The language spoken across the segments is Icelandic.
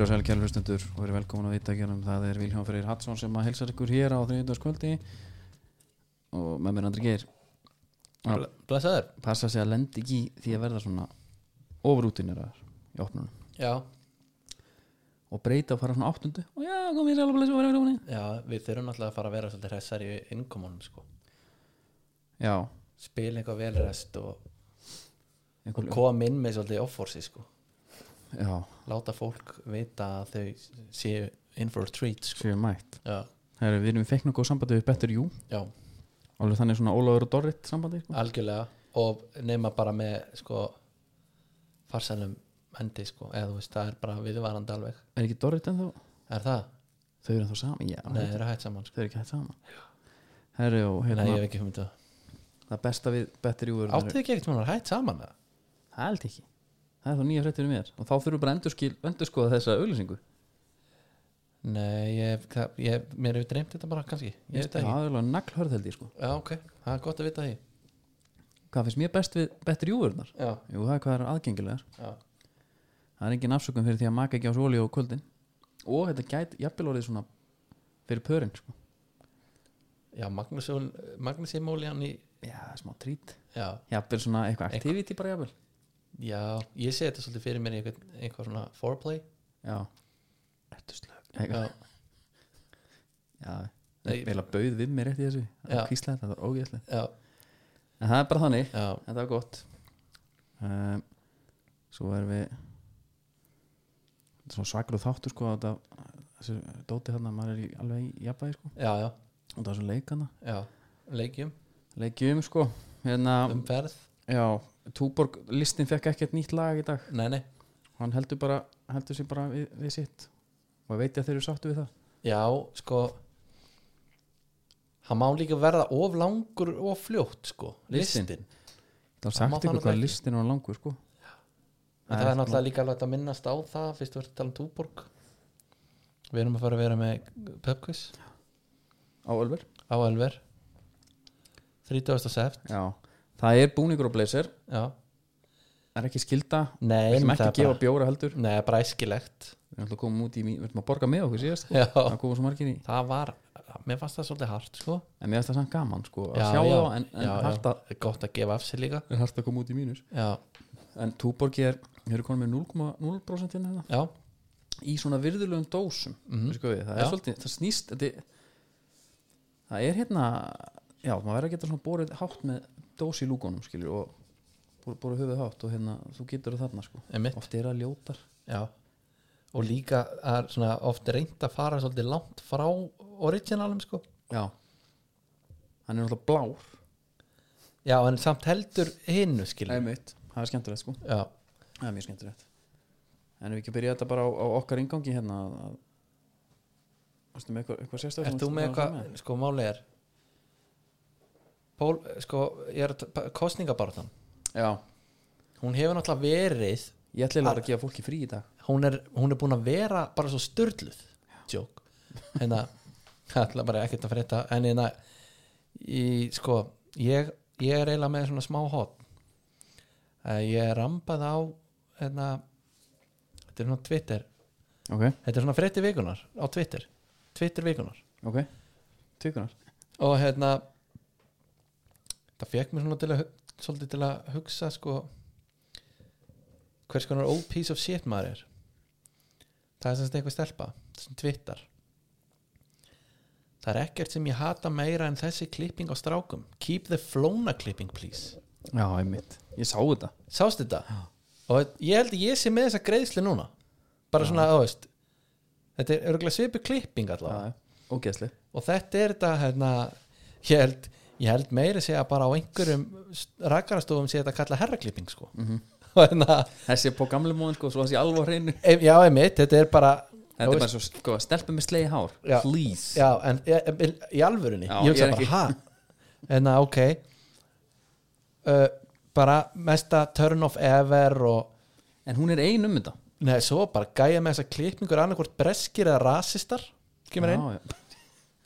Og sæl kælu hlustundur og verið velkomin að vita ekki það er Vilhján Freyr Hatsson sem að helsar ykkur hér á þriðjöndarskvöldi og með mér Andri Geir. Að Blessaður. passa sig að lendi ekki því að verða svona ofrútinir í opnunum. Já, og breyta og fara svona áttundu. Og já, komið sér alveg og verið velkomin. Já, við þurfum náttúrulega að fara að vera svolítið hressar í innkomunum sko. Já, Spila eitthvað vel rest og, og koma inn með svolítið offorsi sko. Já, Láta fólk vita að þau séu in for a treat sko. séu mætt. Er við erum fekk nokkuð sambandi við Better You já, alveg þannig svona Ólafur og Dorrit sambandi sko. algjörlega. Og nema bara með sko farsælum endi sko. Eða þú veist, það er bara viðvarandi alveg. Er ekki Dorrit en þá? Er það? Þau eru ennþá saman, já. Nei, það er hægt saman sko. Þau eru ekki hægt saman. Herri og Nei, hérna ég hef ekki humið það. Það besta við Better You Áttu þið ekki ekkert mér hægt saman það? Það held ekki Það er þá nýja fréttir um mér. Og þá þurfum við bara endurskil, endurskoða þessa auglýsingu. Nei, ég, það, ég, mér hefur dreymt þetta bara kannski. Ég veit það Það ekki. er alveg naglhörð held ég sko. Já, ok, það er gott að vita því. Hvað finnst mér best við Better You vörunar? Já, Jú, það er hvað er aðgengilegar. Já, Það er engin afsökun fyrir því að maka ekki á svo olíu á kvöldin. Og þetta gæti jafnvel orðið svona fyrir pörin sko. Já Magnusímóljan í Já, smá trít. Já, Jafnvel svona eitthvað. activity bara jafnvel já, ég sé þetta svolítið fyrir mér í eitthvað, eitthvað svona foreplay. Já. Ertu slög Eitthvað. Já, Já, Nei. Eila bauð við mér rétt í þessu. Það kvísla þetta, það var ógæslega já, En það er bara þannig, já, þetta var gott. Um, Svo erum við Þetta er svona svakru þáttur sko þetta, Þessu dóti þarna, maður er í, alveg í jafnvægi sko. Já, já, Og það er svo leikana já Leikjum, Leikjum sko. Hérna, umferð já, Túborg listin fekk ekkert nýtt lag í dag. Nei, nei, Hann heldur bara, heldur sér bara við, við sitt. Og veit að þeir eru sáttu við það? Já, sko Hann má líka verða of langur og fljótt, sko Listinn? Listin Það má sagt ykkur hvað listin var langur sko. En það er náttúrulega líka alveg að minnast á það Fyrst þú ert að tala um Túborg. Við erum að fara að vera með pubquiz. Á Ölver. Á Elver 30. seft Já, það er búningur og blazer. Já, Það er ekki skilda nei, Við en ekki það gefa bara, bjóra heldur. Nei, bara æskilegt. Við ætlum að koma út í, við ætlum að borga með okkur síðast. Sko. Það koma svo margir í. Það var Mér fannst það svolítið hart, sko. En mér finnst það samt gaman sko Að Já, sjá já, þá en, en já. að Gott að gefa af sér líka. Er hægt að koma út í mínus. Já, En Túborgi er, er konum með 0,0% hérna. Já, Í svona virðulegum dósum mm. við, Það Já. er svolítið, það snýst Það er hérna Já, maður verður að geta svona borið hátt með dós í lúkonum skilur og borið höfuð hátt og hérna, þú getur það þarna sko. Einmitt. Oft er það ljótar. Já. Og líka er svona oft reynd að fara svolítið langt frá originalum, sko. Já. Hann er náttúrulega blár. Já, en samt heldur hinnu, skilur. Einmitt. Það er skemmtilegt sko. Já, Það er mjög skemmtilegt. En við ekki byrja þetta bara á, á okkar ingangi hérna að Varstu með eitthvað, eitthvað sérstöð ert þú með eitthvað, sko, máli er Pól, sko, ég er að kostningabaratan Já, Hún hefur náttúrulega verið ég ætla bara að gefa fólki frí í dag. Hún er, hún er búin að vera bara svo styrluð joke. Hérna, það ætla bara ekkert að frétta. En hérna sko, ég, ég er eiginlega með svona smá hot. Ég er rampað á hérna þetta er svona Twitter. Ok, þetta er svona frétti vikunar á Twitter. Twitter vikunar ok. Tvíkunar og hérna það fekk mér svona til að svolítið til að hugsa sko hvers konar old piece of shit maður er. Það er sem sagt eitthvað stelpa sem twittar það er ekkert sem ég hata meira en þessi klipping á strákum. Keep the flóna clipping please. Já, einmitt. Ég sá þetta. Sást þetta? Og ég held að ég sé með þessa greiðslu núna. Bara svona, þú veist þetta er örgulega svipu klipping allavega. Já, og þetta er þetta hérna, ég held, ég held meiri segja bara á einhverjum rakarastofum sé þetta kalla herraklipping sko. Og hérna, Þessi er på gamle móðin sko, svo þessi alveg á hreinu. Já einmitt, þetta er bara Þetta er bara svo, sko, stelpum með slegi hár Já. Please. Já, en e, e, í alvörunni. Já, ég hugsa bara, ha? Hérna, ok. Uh, bara mesta turn off ever og En hún er ein um þetta. Neða, svo bara gæja með þessa klippingur annarkvort breskir eða rasistar kemur einn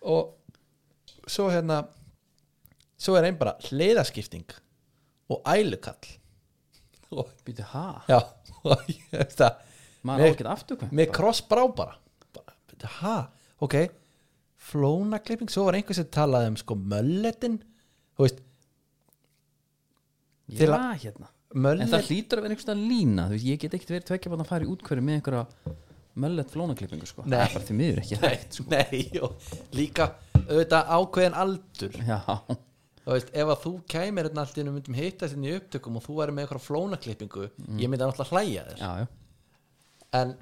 og svo hérna svo er einn bara hliðaskipting og ælukall. Og Býtu, ha? já og ég veist að maður Með- á ekki afturkvæm með krossbrá bara, bara ha, ok flónaklipping, svo var einhver sem talaði um sko mölletin. Þú veist, já, til að- hérna. En möllet það hlýtur að vera einhverstað lína. Þú veist, ég get ekkert verið tvekja bátt að fara í útkværi með einhverja möllet flónaklippingu sko. Nei. það er bara því miður ekki hægt sko. nei, og líka auðvitað ákveðin aldur. Já, þú veist, ef að þú kæmir hérna allt í einu myndum hitta sinni í upptökum og þú væri með eitthvað flónaklippingu ég myndi náttúrulega hlæja þér. Já, já. En,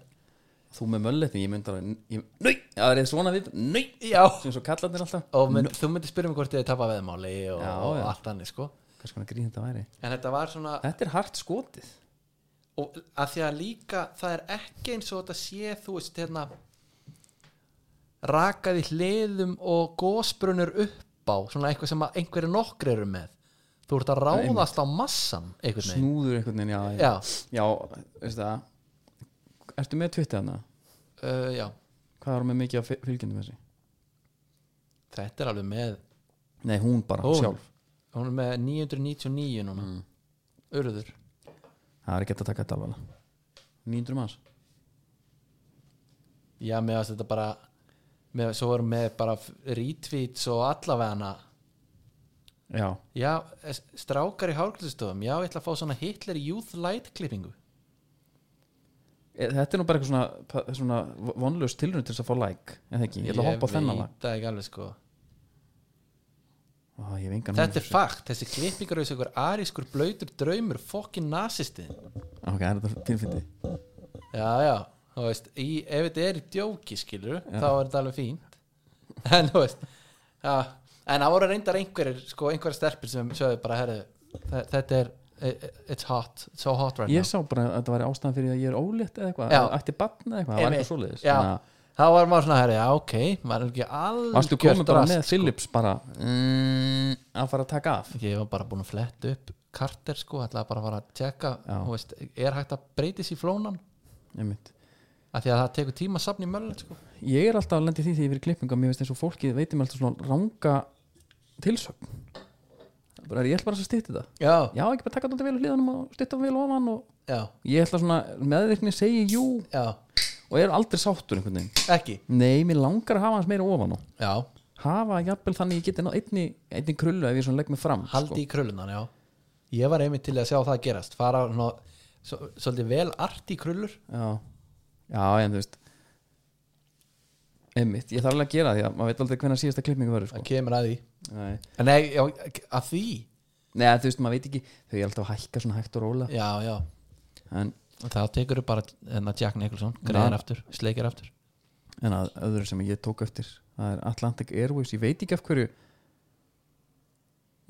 þú með mölletin, ég myndi að ég, nei, það er svona við, já. sem svo kallarnir alltaf. Og mynd, þú myndir spyrja mig hvort ég tapa veðmáli og, Já, og allt annir sko. Þetta en þetta var svona þetta er hart skotið. Og að því að líka það er ekki eins og þetta sé þú veist hérna rakaði hliðum og gósbrunur upp á svona eitthvað sem einhverju nokkri eru með. Þú ert að ráðast á massan einhvern veginn. Snúður einhvern veginn, já, já, já. Veist það? Ertu með Twitter hana? uh, já, hvað er með mikið af fylgjendum þessi? þetta er alveg með nei, hún bara Hún? sjálf. Hún er með 999 núna. Mm. urður. Það er ekki að taka þetta alveg 900 manns. Já, með að þetta bara með, svo erum með bara retweets og allavegana. Já, já, strákar í hárklæðstofum já, ég ætla að fá svona Hitler Youth Light klippingu. E- þetta er nú bara eitthvað svona, svona vonlaus tilrönd til þess að fá like eða ekki, ég ætla að hoppa á þennan lag. veit það ekki alveg sko. Ó, ég Þetta er fakt, þessi klippingar er einhver arískur blöytur draumur fokkin nasisti ok, það er þetta finnfindi Já, já, þú veist í, ef þetta er djóki skilur þá er þetta alveg fínt. En þú veist já, en það voru reyndar einhverjir sko, einhverjir stelpur sem sögðu bara herri, þe- þetta er, it's hot it's so hot right ég now. sá bara að þetta væri ástæðan fyrir að ég er ólétt eða eitthvað, Já. eða ætti batn eða eitthvað það var Einmitt. eitthvað svoleiðis Já, Þannig að- þá var maður svona herri, já ok maður er ekki alveg varstu komin bara með Philips bara mm, að fara að taka af? Ég var bara búin að fletta upp Carter sko, ætlaði bara að fara að tjekka Já. þú veist, er hægt að breytis í flónan? Einmitt af því að það tekur tíma að safna í möllin sko. ég er alltaf að lendi því því ég verið klippinga mér veist eins og fólki veitir mér alltaf svona ranga tilsögn. Bara, ég ætla bara að stýtti þetta? Já, já, ekki bara taka þetta vel úr hliðanum og stýtta vel ofan og já, ég ætla svona meðvirkni segi jú. Já, og er aldrei sáttur einhvern veginn. Ekki? Nei, mér langar að hafa hans meira ofan og já, hafa jafnvel þannig ég geti náð einni, einni krullu ef ég svona legg mig fram haldi í krullunan, já. Ég var einmitt til að sjá það gerast. Fara ná, svo, svolítið vel art í krullur. Já, já, en þú veist einmitt, ég þarf alveg að gera því að maður veit aldrei hvernig síðasta klippingu verður sko. það kemur að því. Nei. En nei, já, að því? Nei, þú veist, maður veit ekki þau er alltaf að hækka svona hægt og róla já, já, en, og þá tekur þú bara enna Jack Nicholson, greiðar Já. aftur, sleikir aftur. En að öðru sem ég tók eftir það er Atlantic Airways, ég veit ekki af hverju.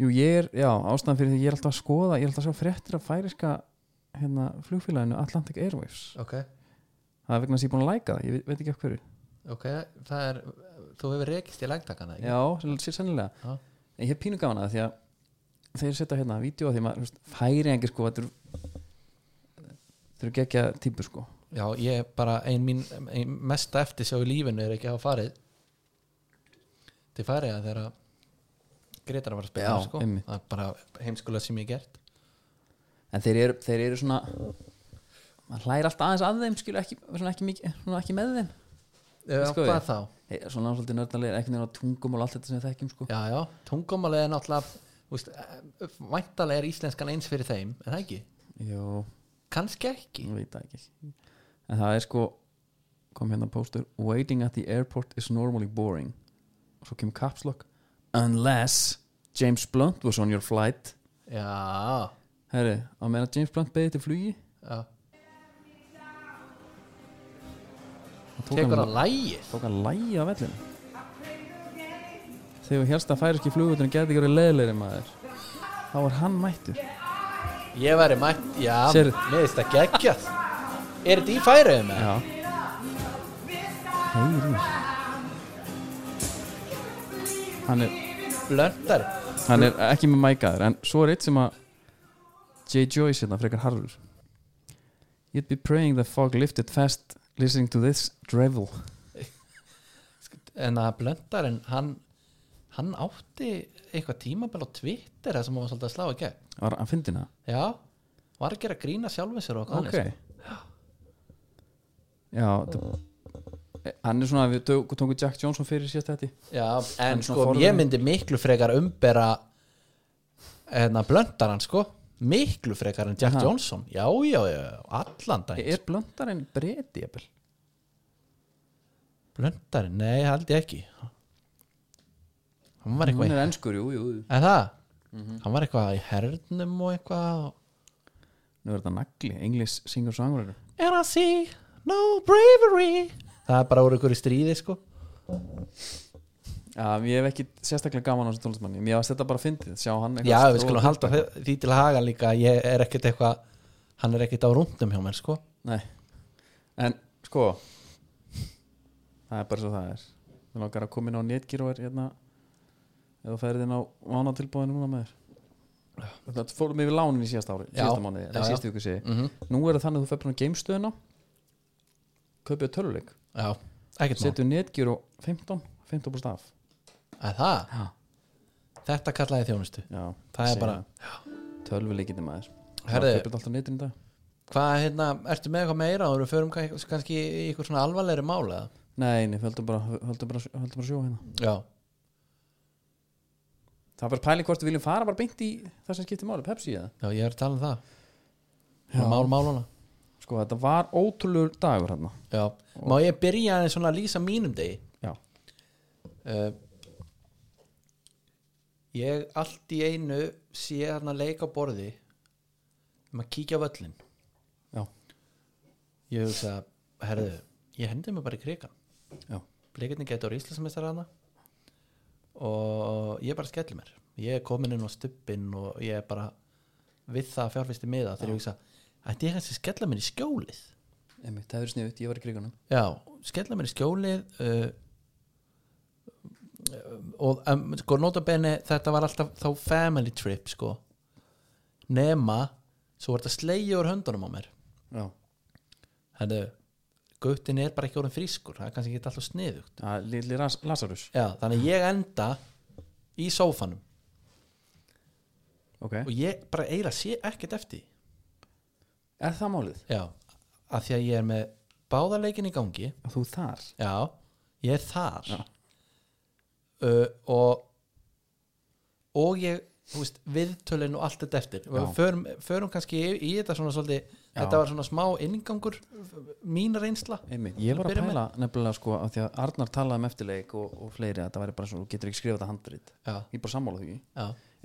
Jú, ég er já, ástæðan fyrir því ég er alltaf að skoða ég er alltaf að sjá fréttir af færiska hérna, flugfélaginu Atlantic Airways. Ok, það er vegna þess að ég er búin að læka það, ég veit, ekki hverju ok, það er þú hefur rekist í lægtakana ekki? já, sér sennilega Já. en ég hef pínu gána það því að þeir setja hérna vídeo því maður, færi engi sko þetta eru geggja típur sko Já, ég er bara ein mín ein mesta eftir sjá í lífinu er ekki að hafa farið til farið að þeirra Gretar að fara að spila sko. það er bara heimskulega sem ég hef gert en þeir eru, þeir eru svona maður hlæri alltaf aðeins að þeim skilur ekki, svona ekki, mikið, svona ekki með þeim. Já, Sko hvað ég. þá? Hey, svona svolítið nördalegir, ekki nefnir á tungum og allt þetta sem við þekkjum sko. Já, já, tungumálið er náttúrulega úst, væntalega er íslenskan eins fyrir þeim en það ekki, Jú, kannski ekki. Ég veit það ekki en það er sko kom hérna póstur waiting at the airport is normally boring. Og svo kemur caps lock unless James Blunt was on your flight. Já, herri, á meðan James Blunt beðið til flugi já tekur að lægið tók hann lægi á vellinu þegar helst að færiski flugvöldinu geti ekki verið leðilegri maður þá var hann mættur. Ég væri mætt, já, Sérðu? mér finnst það geggjað. Er þetta í færiðum með? já. Heyri hann er Blöndar hann er ekki með mækaður en svo er eitt sem að J. Joyce hérna frekar harður. You'd be praying the fog lifted fast listening to this drivel. En að blöndarinn hann, hann átti eitthvað tímabil á Twitter sem hann var svolítið að slá gegn. Var hann fyndina já, var að gera grína sjálfum sér og ok. okay. já þetta- hann er svona við tókum Jack Johnson fyrir síðast þetta. Já, Hann en sko ég myndi miklu frekar umbera hérna blöndaran sko miklu frekar en Jack Aha. Johnson. Já, já, já, allan dag er blöndar en breyti jafnvel blöndarin, nei, held ég ekki. Hann var hún eitthvað er ennskur, jú, jú, en það, hann var eitthvað í hernum og eitthvað nú er þetta nagli, English singer songwriter. And I see no bravery. Það er bara úr í stríði sko já, ég hef ekki sérstaklega gaman á þessu tónlistmanni mér varst þetta bara fyndið, sjá hann já, við skulum halda því til haga líka ég er ekkert eitthvað hann er ekkert á rúndum hjá mér sko. Nei, en sko það er bara svo það er. Við langar að koma inn á netgíru og er hérna ef þú ferð inn á mánatilbóðinu núna með þér. Þetta fórum yfir lánin í síðasta ári síðasta mánuði, Já, eða já. síðasta viku sé mm -hmm. nú er það þannig að þú fer bara á gamestöðuna kaupið töluleik setur netgíru 15 15 af að það, já, þetta kallaði þjónustu. Já Það er bara- tölvuleikindi maður. Dag. Hvað, hérna, ertu með eitthvað meira og við förum kann- kannski í eitthvað svona alvarlegri mála nei, nei, höldum bara, höldum bara, höldum bara sjó hérna. Já, það er bara pæling hvort við viljum fara bara beint í það sem skiptir máli, Pepsi eða? Já, ég er að tala um það. Já. mál málana sko, þetta var ótrúlegur dagur hérna. Já, má ég byrja að lýsa mínum degi? Já, uh, ég allt í einu sé þarna leik á borði um að kíkja á völlin já, ég hugsa, herðu ég hendi mig bara í krigan já, blikarnir getur íslensmestar hana og ég bara skelli mér. Ég er komin inn á stuppin og ég er bara við það að fjárfæsti miða þegar ég hugsa, ætti ég kannski að skella mér í skjólið? Einmitt, það hefur sniðut, ég var í krigunum já, skella mér í skjólið uh, og um, sko nota bene þetta var alltaf þá family trip sko. Nema svo var þetta slegið úr höndunum á mér. Já, hennu guttin er bara ekki orðin frískur það er kannski ekki alltaf sniðugt. Er Lili Lazarus já, þannig ég enda í sófanum. Ok, og ég bara eiginlega sé ekkert eftir er það málið? já, að því að ég er með báðarleikin í gangi. Að þú þar? já, ég er þar. Já. Uh, og og ég veist, viðtölin og allt þetta eftir. Og förum, förum kannski í, í þetta svona svolítið, þetta var svona smá inngangur mín reynsla. Einmitt, ég var að með- pæla nefnilega sko af því að Arnar talaði um eftirleik og, og fleiri að það væri bara svona, þú getur ekki skrifað þetta handrit. Já, ég bara sammála því.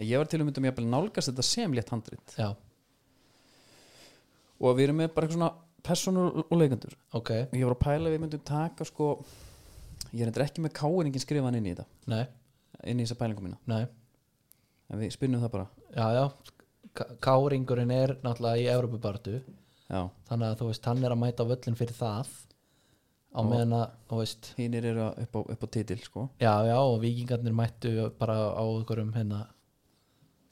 Ég var til um myndum ég að nálgast þetta sem létt handrit. Já, og við erum með bara eitthvað svona personur og leikendur ok. Og ég var að pæla að við myndum taka sko ég er endur ekki með káeringin skrifaðan inn í þetta. Nei, inn í þessa pælingum mína. Nei, en við spinnum það bara. Já, já. Káringurinn er náttúrulega í Európubartu já, þannig að þú veist, hann er að mæta völlin fyrir það. Á meðan að, þú veist hinnir eru upp á, upp á titil sko. Já, já, og vikingarnir mættu bara á einhverjum hérna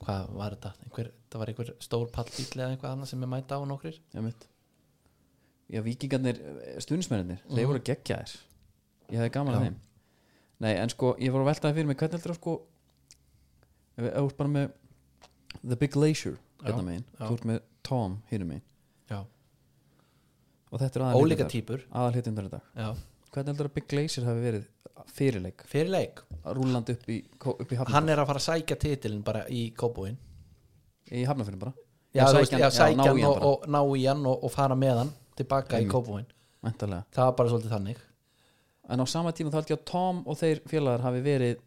hvað var þetta, einhver, það var einhver stór pallbíl eða eitthvað annað sem er mæta á nokkrir? Já mitt já vikingarnir, stuðnismennir þeir Mhm. voru geggjaðir ég hefði gaman Já. að þeim. Nei en sko ég var að veltaði fyrir mig hvernig heldur að sko ef þú ert bara með The Big Glacier hérna megin, já. þú ert með Tom hinum megin. Já, og þetta er aðal ólíka típur aðal hitundar í dag. Já, hvernig heldur að Big Glacier hafi verið fyrirleik? Fyrir leik rúlandi upp í, upp í hann er að fara að sækja titilin bara í kópúin í Hafnarfjörðin bara? Já, veist, sækja já, hann- sækja í hann og, bara. og ná í hann og, og fara með hann tilbaka í Einmitt. kópúin Væntanlega. það var bara svolítið þannig en á sama tíma þá held ég að Tom og þeir félagar hafi verið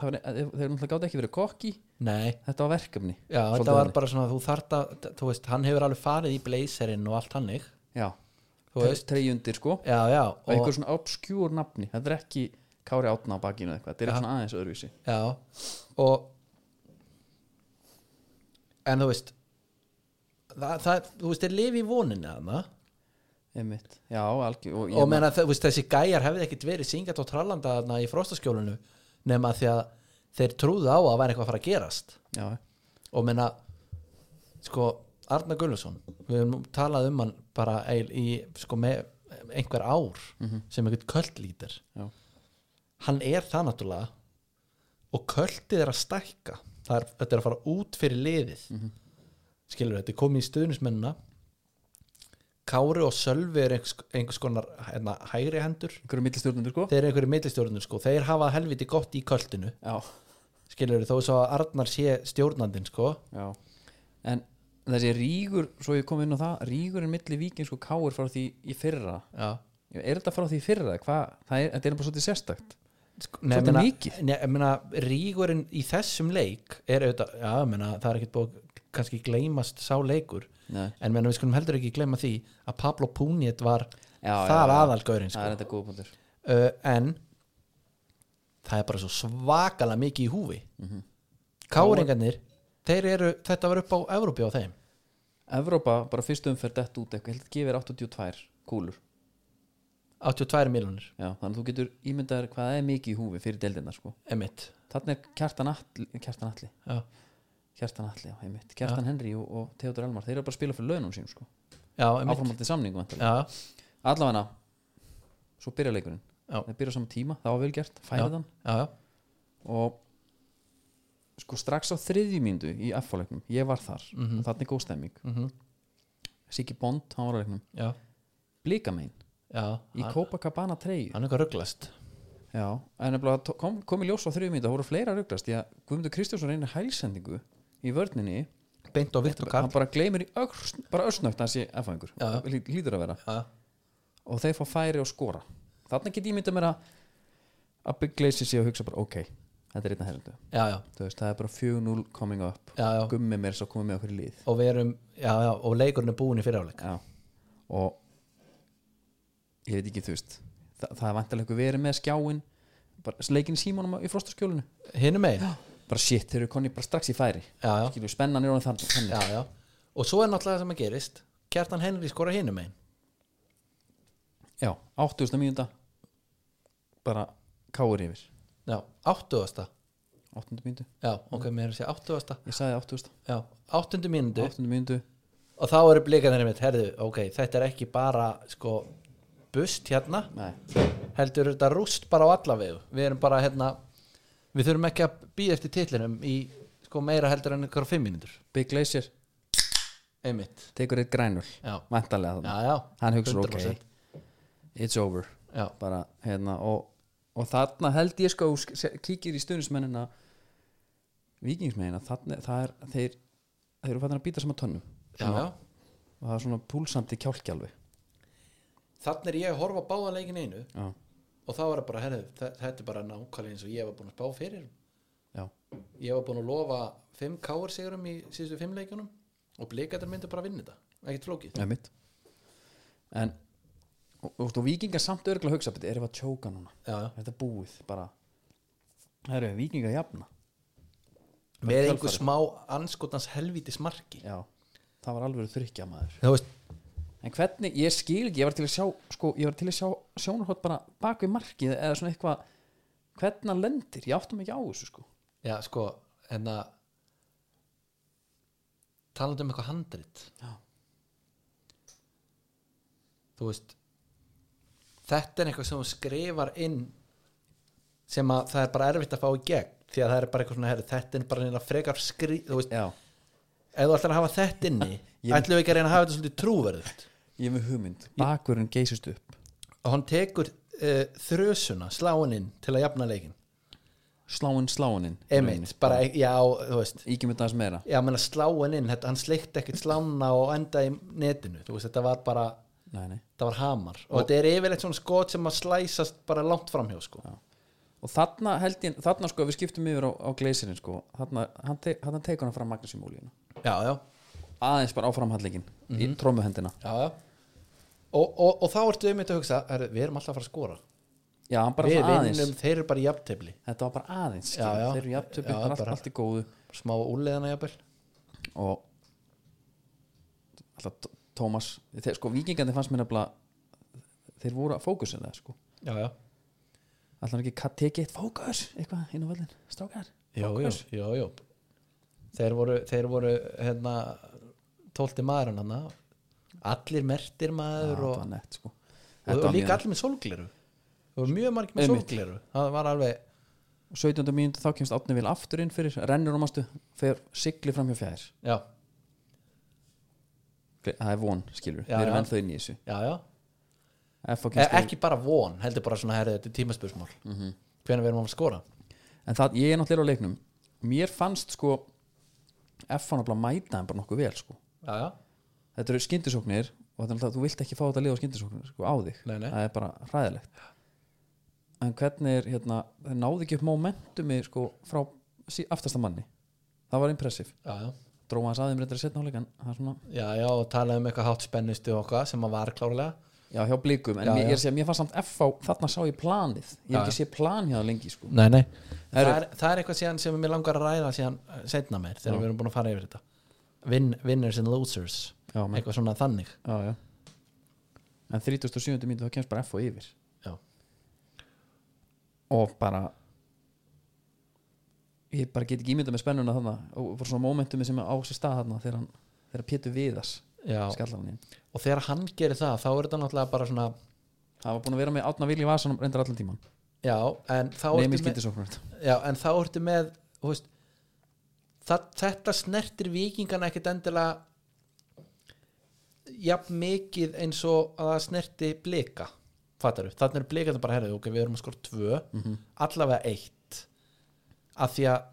það var, þeir náttúrulega gátt ekki verið kokki. Nei, þetta var verkefni já, þetta var bara svona þú þart að, þú veist, hann hefur alveg farið í blazerinn og allt hannig já, treyjundir sko. Já, já og einhver svona obskjúr nafni. Þetta er ekki Kári Átna á bakinu eða eitthvað. Þetta er svona aðeins öðruvísi. Já, og en þú veist það, það, þú veist, þeir lifi í voninni þarna einmitt, já, algjör og, og meina, þú veist, þessi gæjar hefði ekkit verið syngat og trallanda þarna í frostaskjólinu nema því að þeir trúðu á að væri eitthvað að fara að gerast. Já, og meina sko, Arna Gullusson við höfum nú talað um hann bara eil, í, sko, einhver ár sem einhvern köldlítir. Hann er það náttúrulega og köldið er að stækka. Er, þetta er að fara út fyrir liðið. Skilur þetta komið í stuðnismennina Kári og Sölvi er einhvers, einhvers konar hérna, hægri hendur. Millistjórnundur sko. Þeir eru einhverju millistjórnir sko. Þeir hafa helviti gott í költinu já, skilur þó svo að Arnar sé stjórnandinn sko. Já. En þessi rígur, svo ég kom inn á það rígurinn milli vikings og káir frá því í fyrra. Já. Er þetta frá því í fyrra? Er, þetta er bara svolítið sérstakt. Sko, Svolítið mikið. rígurinn í þessum leik er auðvitað, ég meina, það er ekkert búið kannski gleymast sá leikur Nei. en meina, við skulum heldur ekki gleyma því að Pablo Puniet var Já, þar já, já. aðalgaurin það sko. þetta uh, en það er bara svo svakalega mikið í húfi Mhm. káringarnir þeir eru, þetta var upp á Evrópi á þeim Evrópa, bara fyrst umferð dett út eitthvað, ég held að gefir 82 kúlur 82 miljonir, Já, þannig að þú getur ímyndaður hvað er mikið í húfi fyrir deildina sko. Þannig er Kjartan Atli, Kjartan Atli, já, Kjartan. Kjartan Henry og, og Theodor Elmar þeir eru bara að spila fyrir launum sín sko. áframaldið samningu allavega svo byrja leikurinn. Þeir byrja á sama tíma, það var vel gert, færið hann já, já, og sko strax á þriðju mínútu í F-leiknum, ég var þar Mhm. og þarna er góð stemming. Mhm, Siggi Bond, hann var á leiknum. Já. Í Copacabana treyju. hann er eitthvað rugglast Já, en kom, kom í ljós á þriðju mínútu það voru fleira rugglast, því að Guðmundur Kristjánsson reynir hælsendingu í vörninni beint á Viktor Karl hann bara gleymir í öxn, bara össnögt að sé F-engur, Já. hlýtur að vera. Já, og þeir fá færi og skora. Þarna get ég myndið mér að að Glacier sé að hugsa bara ok þetta er einna herrendu, já, já, þú veist, það er bara 4-0 coming up, já, já. gummi mér svo komið með okkur í lið. Og við erum, já, já, og leikurinn er búin í fyriráleik já. og ég veit ekki, þú veist það, það er vantilega eitthvað verið með skjáin bara leikin í símónum í frostaskjólinu. Hinum megin, bara shit, þeir eru konni bara strax í færi. Já, já, skilur, spennan er orðin þannig. Já, já. Og svo er náttúrulega það sem að gerist. Kjartan Henry skora hinum megin. Já, 80. mínúta. Bara káur yfir. Já, áttuðasta 8. mínútu, já, ok, mér er að segja áttuðasta ég sagði 80. já, áttundu mínútu. 8. mínútu. Og þá eru blikanir mitt, herðu, ok, þetta er ekki bara sko, bust hérna. Nei, heldur þetta rúst bara á alla vegu. Við erum bara, hérna við þurfum ekki að býða eftir titlinum í sko meira heldur en á fimm mínútur. Big Glacier. Einmitt, tekur eitt grænul já, væntalega já, þannig já. Hann hugsa 100%. ok it's over. Já, bara hérna og, og þarna held ég sko kíkir í stuðnismennina vikingsmennina þarna það er þeir þeir eru fættin að býta saman tönnum. Já, já. og það er svona púlsandi kjálkjálfi þannig er ég að horfa á báða leikin einu. Já, og þá er það bara, herðu, þe- þetta er bara nákvæmlega eins og ég var búin að spá fyrir. Já, ég var búin að lofa fimm káir sigurum í síðustu fimm leikunum og blikaður myndu bara að vinna þetta. Ekkert flókið. Er mitt en og, og, og vikingar samt örgulega hugsa erum við að tjóka núna? Já, já. þetta er búið bara? Eru vikingar jafna. Með einhver smá anskotans helvítis marki já, það var alveg þrykja maður þú veist, En hvernig, ég skil ekki, ég var til að sjá sko, ég var til að sjá sjónarhótt bara bak við markið eða svona eitthvað hvernig hann lendir, ég áttum ekki á þessu sko. Já, sko hérna talandi um eitthvað handrit. Já. þú veist þetta er eitthvað sem þú skrifar inn sem að það er bara erfitt að fá í gegn því að það er bara eitthvað svona herri, þetta er bara neina frekar skri þú veist, Já, ef þú ætlar að hafa þetta inni ætlum við ekki að reyna að hafa þetta svolítið trúverðut ég með hugmynd, bakurinn geysist upp. Og hann tekur uh, þrösuna sláin inn til að jafna leikin sláinn sláininn Emitt, bara, já, þú veist. Ígjum þetta aðeins meira. Já, menna sláin inn, þetta, hann sleikt ekkert slána og enda í netinu, þú veist, þetta var bara Nei, nei. þetta var hamar. Og, þetta er yfirleitt svona skot sem að slæsast bara langt framhjá sko. Og þarna held ég, þarna sko við skiptum yfir á, á gleysirinn sko. Þarna, hann, te, hann tekur hann fram Magnús í múlíuna já, já, aðeins bara á framhandleikin í trómuhendina já, já. Og, og, og þá ertu einmitt að hugsa er, við erum alltaf að fara að skora. Já, við vinnum, þeir eru bara í jafntefli. Þetta var bara aðeins, Já, já. þeir eru jafntöfli, Já, bara allt, bara- allt í góðu. smá úrleðana jafnvel. Og alltaf Tómas þeir, sko vikingandi fannst mér nefnilega þeir voru að fókusin það sko. Já, já, alltaf ekki tekið eitt fókus eitthvað inn á völlin, strákar Fókus. já, já. þeir voru, þeir voru hérna, tólti maður hann allir mertir maður og, var nett sko. Og, og var líka allir með sólgleru. Það voru mjög margir með sólgleru. Það var alveg 17. mínútu þá kemst Átni vil aftur inn fyrir rennur um ástu, fer sigli fram hjá fjær. Já, það er von, skilur, Já, við erum ennþá inn í þessu. Já, já. E ekki bara von, heldur bara svona herri, þetta er tímaspursmál. Mm -hmm. hvenær við erum að skora. En það, ég er náttúrulega á leiknum. Mér fannst sko F á náttúrulega mæta hann bara nokkuð vel sko. Já, já, þetta eru skyndisóknir og er náttúrulega, þú vilt ekki fá þetta lið á skyndisóknir sko, á þig, Nei, nei. það er bara hræðilegt. En hvernig er hérna, það náði ekki upp momentumi sko frá sí, aftasta manni. Það var já dróma hans aðeim reyndar í setna áleik en það er svona, Já, já, og talaði um eitthvað hátt spennustu eitthvað sem að var klárlega. Já hjá blikum en Já, mér, já. ég að segja, mér fannst samt F á þarna sá ég planið, ég hef ekki sé plan hjá það lengi sko, Nei, nei. Það er, það er eitthvað sem mér langar að ræða síðan eh, seinna meir þegar Já. við erum búin að fara yfir þetta. Win, Winners and losers já, eitthvað svona þannig. Já, en 37. mínútu þá kemst bara F á yfir. Já, og bara ég bara get ekki ímyndað með spennuna þarna. Og bara svona momentum sem á sér stað þarna þegar hann þegar Pétur inn. Og þegar hann gerir það þá er þetta náttúrulega bara svona það var búin að vera með átna vilji vasanum reyndar allan tíman Já, en þá ertu með, skildisóknur já, en þá ertu með veist, það, þetta snertir vikingana ekkit endilega jafn mikið eins og að það snerti blika fattar þú, þannig er blikandi bara herrið ok, við erum að skora tvö, allavega eitt af því að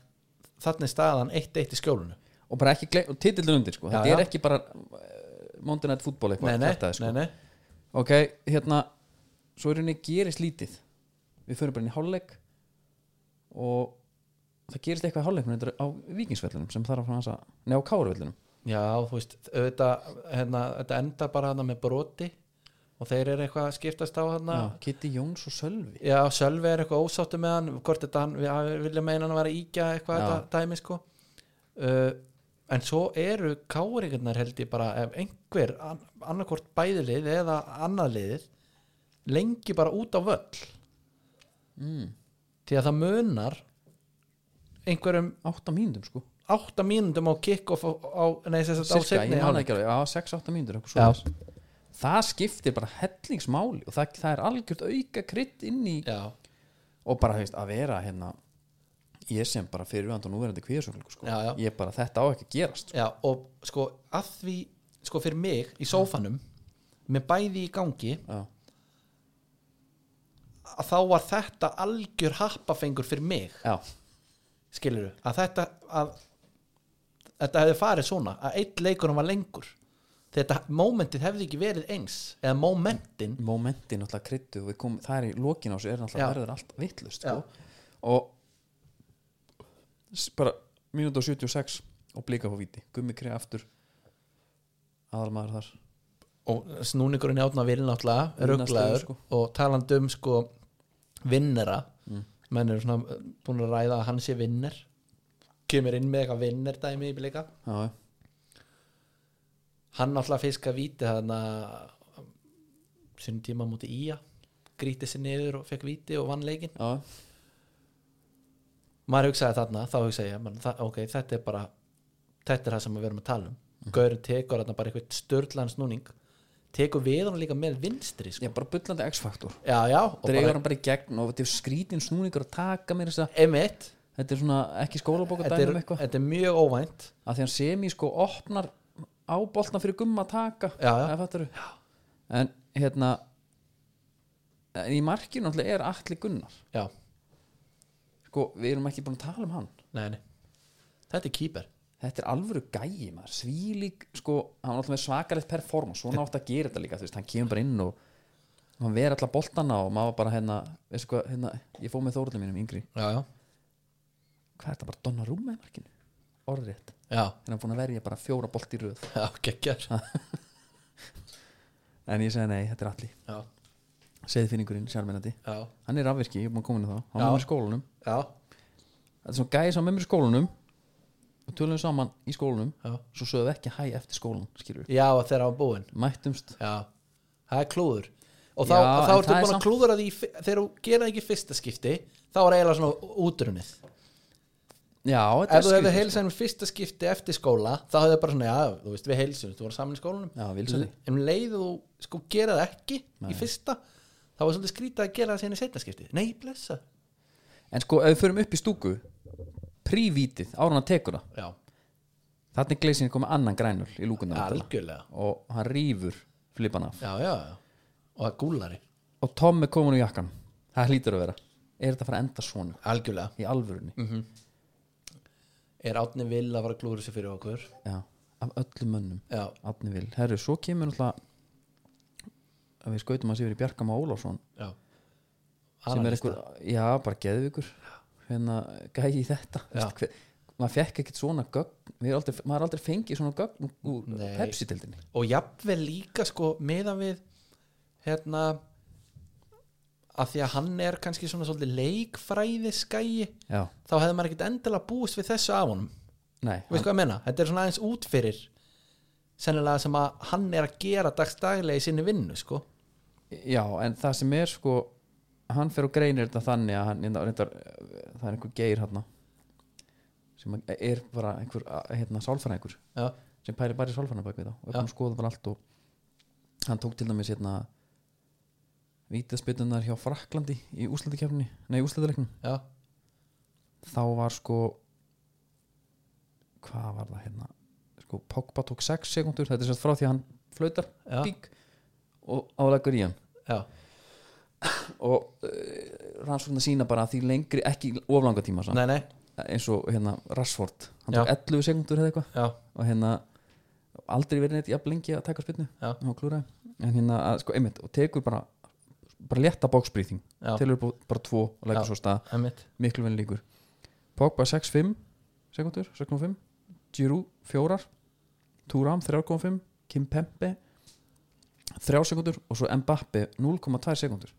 þannig er staðan eitt eitt í skjólunu og bara ekki og titillin undir sko. Já, þetta er já. ekki bara uh, Monday Night Football eitthvað nei, kjaftaði, sko. nei, nei, ok, hérna svo er henni gerist lítið. Við förum bara inn í hálfleik og það gerist eitthvað í reyndar á vikingsvellunum sem þarf að hans að neða á káruvellunum já, þú veist auðvitað, hérna, þetta enda bara hana með broti og þeir eru eitthvað að skiptast á hana Já, Kitty Jóns og Sölvi. Já, Sölvi er eitthvað ósáttu með hann hvort þetta hann, við vilja meina hann að vera íkja eitthvað þetta dæmi sko. Uh, en svo eru káringarnar held ég bara ef einhver, an, annarkvort bæðilið eða annað liðið lengi bara út á völl. Mm. því að það munar einhverjum átta mínútum sko átta mínúndum á kick-off á, á, nei, sagt á Cirka, setni ég man ekki alveg, já, 6-8 mínútur eitthvað Já. svoleiðis. það skiptir bara hellingsmáli og það, það er algjört auka krydd inn í Já, og bara hefist, að vera hérna ég sem bara fyrir við og núverandi kvíðasöfngu sko. Já, já. ég bara, þetta á ekki að gerast sko. já, og sko að því, sko fyrir mig í sófanum með bæði í gangi já, að þá var þetta algjör happafengur fyrir mig já, skilur að þetta að þetta hefði farið svona að eitt leikurinn var lengur. Þetta momentið hefði ekki verið eins eða momentin. Momentin náttúrulega kryddu og við komum, það er í lokin á sig er náttúrulega Já. verður allt vittlust sko. og bara mínútu og 76 og blika á víti, gummi krið aftur aðalmaður þar. Og snúningurinn átna vil náttúrulega Vinna rugglaður sko. og talandi um sko vinnera. Menn eru svona búin að ræða að hann sé vinner kemur inn með eitthvað vinner dæmi í blika já, hann náttúrulega fiska víti þarna sinni tíma múti ía grítið sér niður og fekk víti og vann leikin já, maður hugsaði þarna, þá hugsaði ég man, það, ok, þetta er bara þetta er það sem við erum að tala um. Mm. Gaurinn tekur þarna bara eitthvað störtlan snúning tekur við hann líka með vinstri sko. já, bara bullandi X-faktor. Dregur bara hann bara í gegn og skrítin snúningur að taka mér þess að emitt þetta er svona ekki skólabóka dæmi um eitthvað? þetta er mjög óvænt. Að því hann semi sko opnar á boltna fyrir gumma að taka Já, já. En hérna en í markinu er Atli Gunnar. Já, sko, við erum ekki búin að tala um hann. Nei, nei. Þetta er kýper þetta er alvöru gæi maður. Svílík, sko, hann var alltaf með svakalegt performance, svona átt að gera þetta líka þú veist, hann kemur bara inn og hann veri alltaf boltana og maður bara hérna, hvað, hérna ég fóð með þórulum mínum yngri. Já, já, hvað er þetta bara Donnarumma í markinu? Orðrétt, já, en hann er búin að verja bara fjóra bolt í röð. Já, geggjar en ég segi nei, þetta er Atli. Já, segðfinningurinn, sjálfmennandi já, hann er afvirki, ég er búin að koma inn á það hann Já. var í skólanum. Já, þetta er svona gæði sem var með skólanum. Og tölum saman í skólanum. Já. Svo sögðu ekki hæ eftir skólan skilur já, þegar hann var búinn. Mættumst. Já, það er klúður. Og þá, þá ertu er búin að að því þegar þú gera ekki fyrsta skipti þá er eiginlega svona útrunnið já, ef þú hefði skrítið, heilsað um fyrsta skipti eftir skóla þá hefði bara svona, já, þú veist, við heilsum þú voru saman í skólanum. Já, en um leiðu þú sko gera það ekki í fyrsta þá var svolítið skrítið að gera það síðan í setna skipti. Nei, blessa. En sko ef við förum upp í stúku prívítið, tekur það. Já, þannig gleysinn komið annan grænul í lúkunar algjörlega. Og hann rýfur flipan af. Já, já, já. og það er gúlari og Tom er komin í jakkan það hlýtur að vera. Er þetta að fara að enda svona? Algjörlega. Í alvörunni er Átni Vill að að klúra sér fyrir okkur? Já, af öllum mönnum. Já, Átni vil, herru, svo kemur náttúrulega að við skautum að sér í Bjarkama Ólafsson já. Sem er einhver, já, bara geðvikur hérna, gæði í þetta. Já. Veist, hver, maður fekk ekkert svona gögn. Aldrei, maður aldrei fengið svona gögn úr. Pepsi-tildinni og jafnvel líka sko meðan við hérna að því að hann er kannski svona svolítið leikfræði skæi já, þá hefði maður ekkert endilega búist við þessu af honum. Nei, veist hvað ég menna, þetta er svona aðeins út fyrir sennilega sem að hann er að gera dagstaglega í sinni vinnu sko. Já, en það sem er sko hann fer og greinir þetta þannig að hann, reyndar, það er einhver geir hann sem er bara einhver hérna, sálfræðingur sem pæri bara í sálfræðina bak við þá og er búin að skoða bara allt og hann tók til dæmis hérna vítaspytunar hjá Fraklandi í úslandikefni, nei úslandaleiknum já, þá var sko hvað var það hérna? Sko Pogba tók 6 sekundur þetta er sérst frá því að hann flautar Já. pík og álegur í hann. Já, og uh, rannsóknar sína bara því lengri ekki oflanga tíma nei, nei. Eins og hérna Rashford. Hann tók 11 sekundur eða eitthvað. Og hérna aldrei verið neitt jafn lengi að taka spynnu Já. og klúra en hérna að, sko einmitt og tekur bara bara létta já, tilur bara tvo og leggur svo stað. miklu vel líkur. Pogba 6-5 sekundur, 6.5 Giroud 4 Turam 3.5 Kim Pembe 3 sekundur og svo Mbappe 0,2 sekundur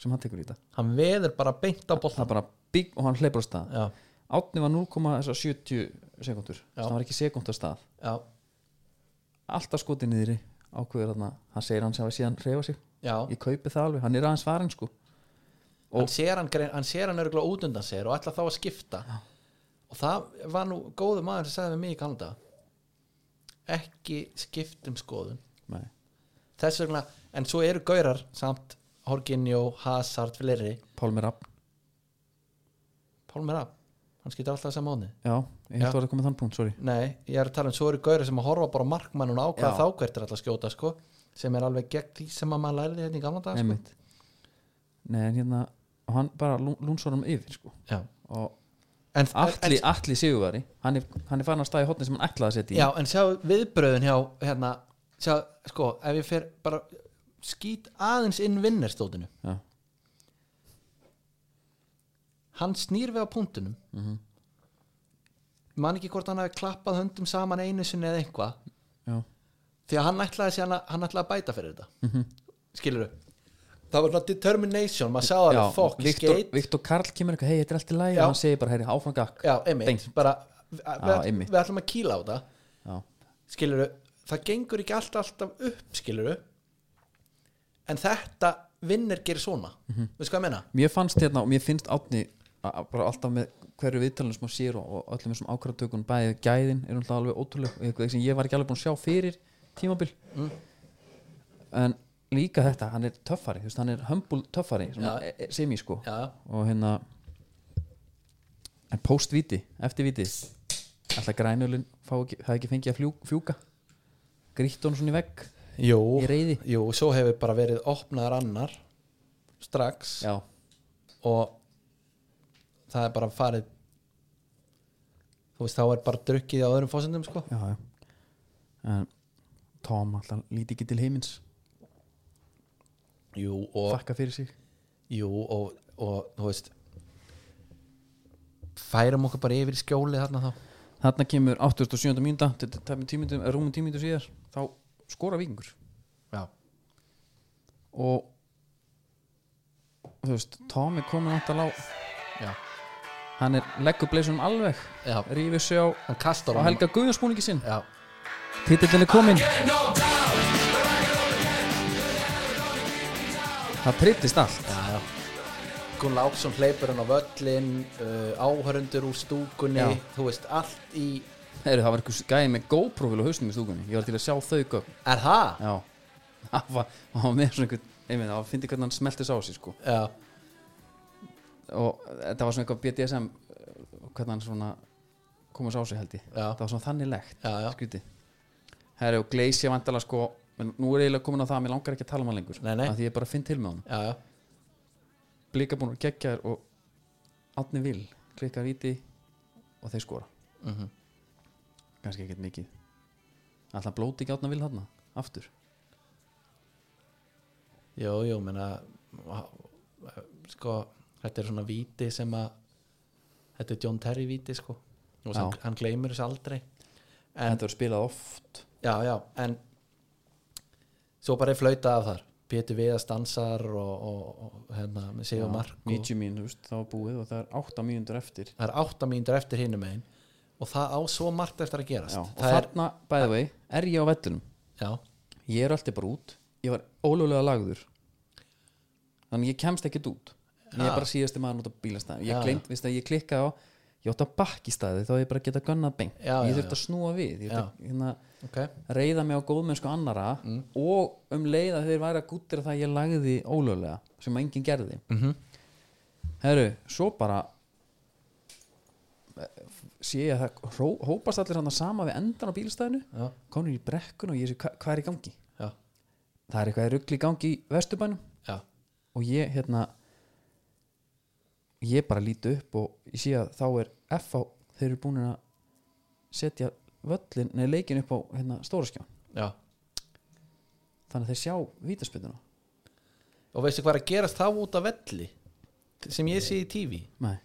sem hann tekur í þetta. Hann veður bara beint á boltan er bara bygg og hann hleypur á stað. Já, Átni var 0,70 sekundur Já. það var ekki sekund á stað. Já, alltaf skotið niðri ákveður þarna. Hann segir hann sem að síðan reyfa sig já. Ég kaupi það alveg, hann er aðeins farin sko. Hann sér hann, hann hann örgulega út undan sér og ætla þá að skipta. Og það var nú góðu maður sem sagði við mig í Kanada ekki skiptum skoðun. Nei. þess vegna, en svo eru gaurar samt Horginjó, Hazard, fleiri. Pálmi Rapp, Pálmir af, hann skiptir alltaf þess að mánu já, ég held Já. að það að koma þann punkt, sorry. Nei, ég er að tala um svo eru gaurar sem að horfa bara á markmann og ákvæða Já. þá hvert er alltaf skjóta sko, sem er alveg gegn því sem að maður lærði hérna í gamla dag sko. Nei, en hérna, hann bara lúnsvar um yfir sko. Og En, Atli, en, Atli Sigurvari hann er, hann er farin að staða í hotni sem hann ætlaði að setja í. Já, en sjá viðbröðin hjá hérna, sjá, sko, ef ég fer bara skýt aðeins inn vinnerstótinu. Já, hann snýr við á punktunum Mhm. man ekki hvort hann hafi klappað höndum saman einu sinni eða eitthvað. Já, því að hann ætlaði, síðan hann ætlaði að bæta fyrir þetta. Mhm. skilur það var svona determination, maður sagði alveg fokk, skate Viktor Karl kemur eitthvað, hei, þetta er allt í lagi Já. og hann segir bara, heyri, áfram gakk. Já, einmitt, Beint. bara við, ætlum að kýla á það já, skilur það gengur ekki alltaf alltaf upp skilur en þetta vinnir gerir svona. Mhm. veistu hvað ég meina? mér fannst hérna og mér finnst Átni bara alltaf með hverju viðtalinu sem hann sér og, öllum þessum ákvæðatökun bæði gæðin er alltaf alveg ótrúleg. Og eitthvað sem ég var ekki alveg búin að sjá fyrir tímabil. Mm. en líka þetta, hann er töffari veist, hann er humble töffari e- e- sem ég sko. Já, og hérna en postviti, eftir viti alltaf grænulinn það ekki fengið að fjúka? Grýtt hún svona í vegg jú, í reyði jú, svo hefur bara verið opnaðar annar strax. Já, og það er bara farið þú veist, þá er bara drukkið á öðrum fósendum sko. Já, já. En Tom alltaf líti ekki til heimins. Jú, og, þakka fyrir sig. Jú, og, og þú veist færum okkur bara yfir í skjólið þarna þá. Þarna kemur 87. mínúta tæmum tímindum, rúmum tímindum síðar þá skora vikingur já, og þú veist, Tom er komin alltaf á já, hann er leggur bleysunum alveg rífið sig á, Helga Guðjónsbúningi sinn. Já, titillin er komin það trillist allt. Já, já. Gunn Láksson hleypur hann á völlin uh, áhörundur úr stúkunni Já. þú veist, allt í Heyri, það var einhver gæði með GoPro-vil á hausnum í stúkunni. Ég var til að sjá þau gögn. Er það? já, það var, það var með svona einhvern einmitt, það finnir hvernig hann smeltis á sig sko. já, og þetta var svona eitthvað BDSM uh, hvernig hann svona koma svo á sig held ég. Já, það var svona þannig legt já, já. skrítið Herri og Gleisi vandala sko nú er eiginlega komin á það að mér langar ekki að tala um hann lengur. Nei, nei. Af því ég bara finn til með hann já, já. blika búin að gegja þér og Átni vil klikka víti og þeir skora. Mm kannski ekkert mikið. Alltaf blóti ekki Átna vil þarna? Aftur? Jú, jú, menna sko, þetta er svona víti sem að þetta er John Terry víti sko. Og Já. hann, hann gleymur þess aldrei. En, þetta verður spilað oft já, já, en svo bara er flauta af þar. Pétur Viðar stansar og, og, og hérna með sig og mark og, 90 mín, þú veist, það var búið og það er 8 mínútur eftir. Það er átta mínútur eftir hinum megin og það á svo margt eftir að gerast. Já, og það þarna, by the way, er ég á vettunum já, ég er alltaf bara út. Ég var ólögulega lagður. Þannig ég kemst ekkert út. Ég er bara síðasti maður út á bílastæð ég ég klikkaði á ég átti að bakki staði þá ég bara geta gönnað beint. Já, ég já, þurfti að snúa við ég þurfti að hérna, ok. reyða mig á góðmennsku annara og um leið að þeir væri að gúttir það að ég lagði ólögulega sem enginn gerði. Mm herru, svo bara eh, sé ég að það hró, hópast allir hann sama við endan á bílastæðinu já, konur í brekkun og ég sé hva, hvað er í gangi? Já, það er eitthvað ruggli í gangi í vesturbænum. Já, og ég hérna ég bara líti upp og ég sé að þá er FH þeir eru búin að setja völlin, nei leikin upp á hérna, stóraskjá já. Þannig að þeir sjá vítaspinduna og veistu hvað er að gerast þá út af velli sem ég sé í TV nei,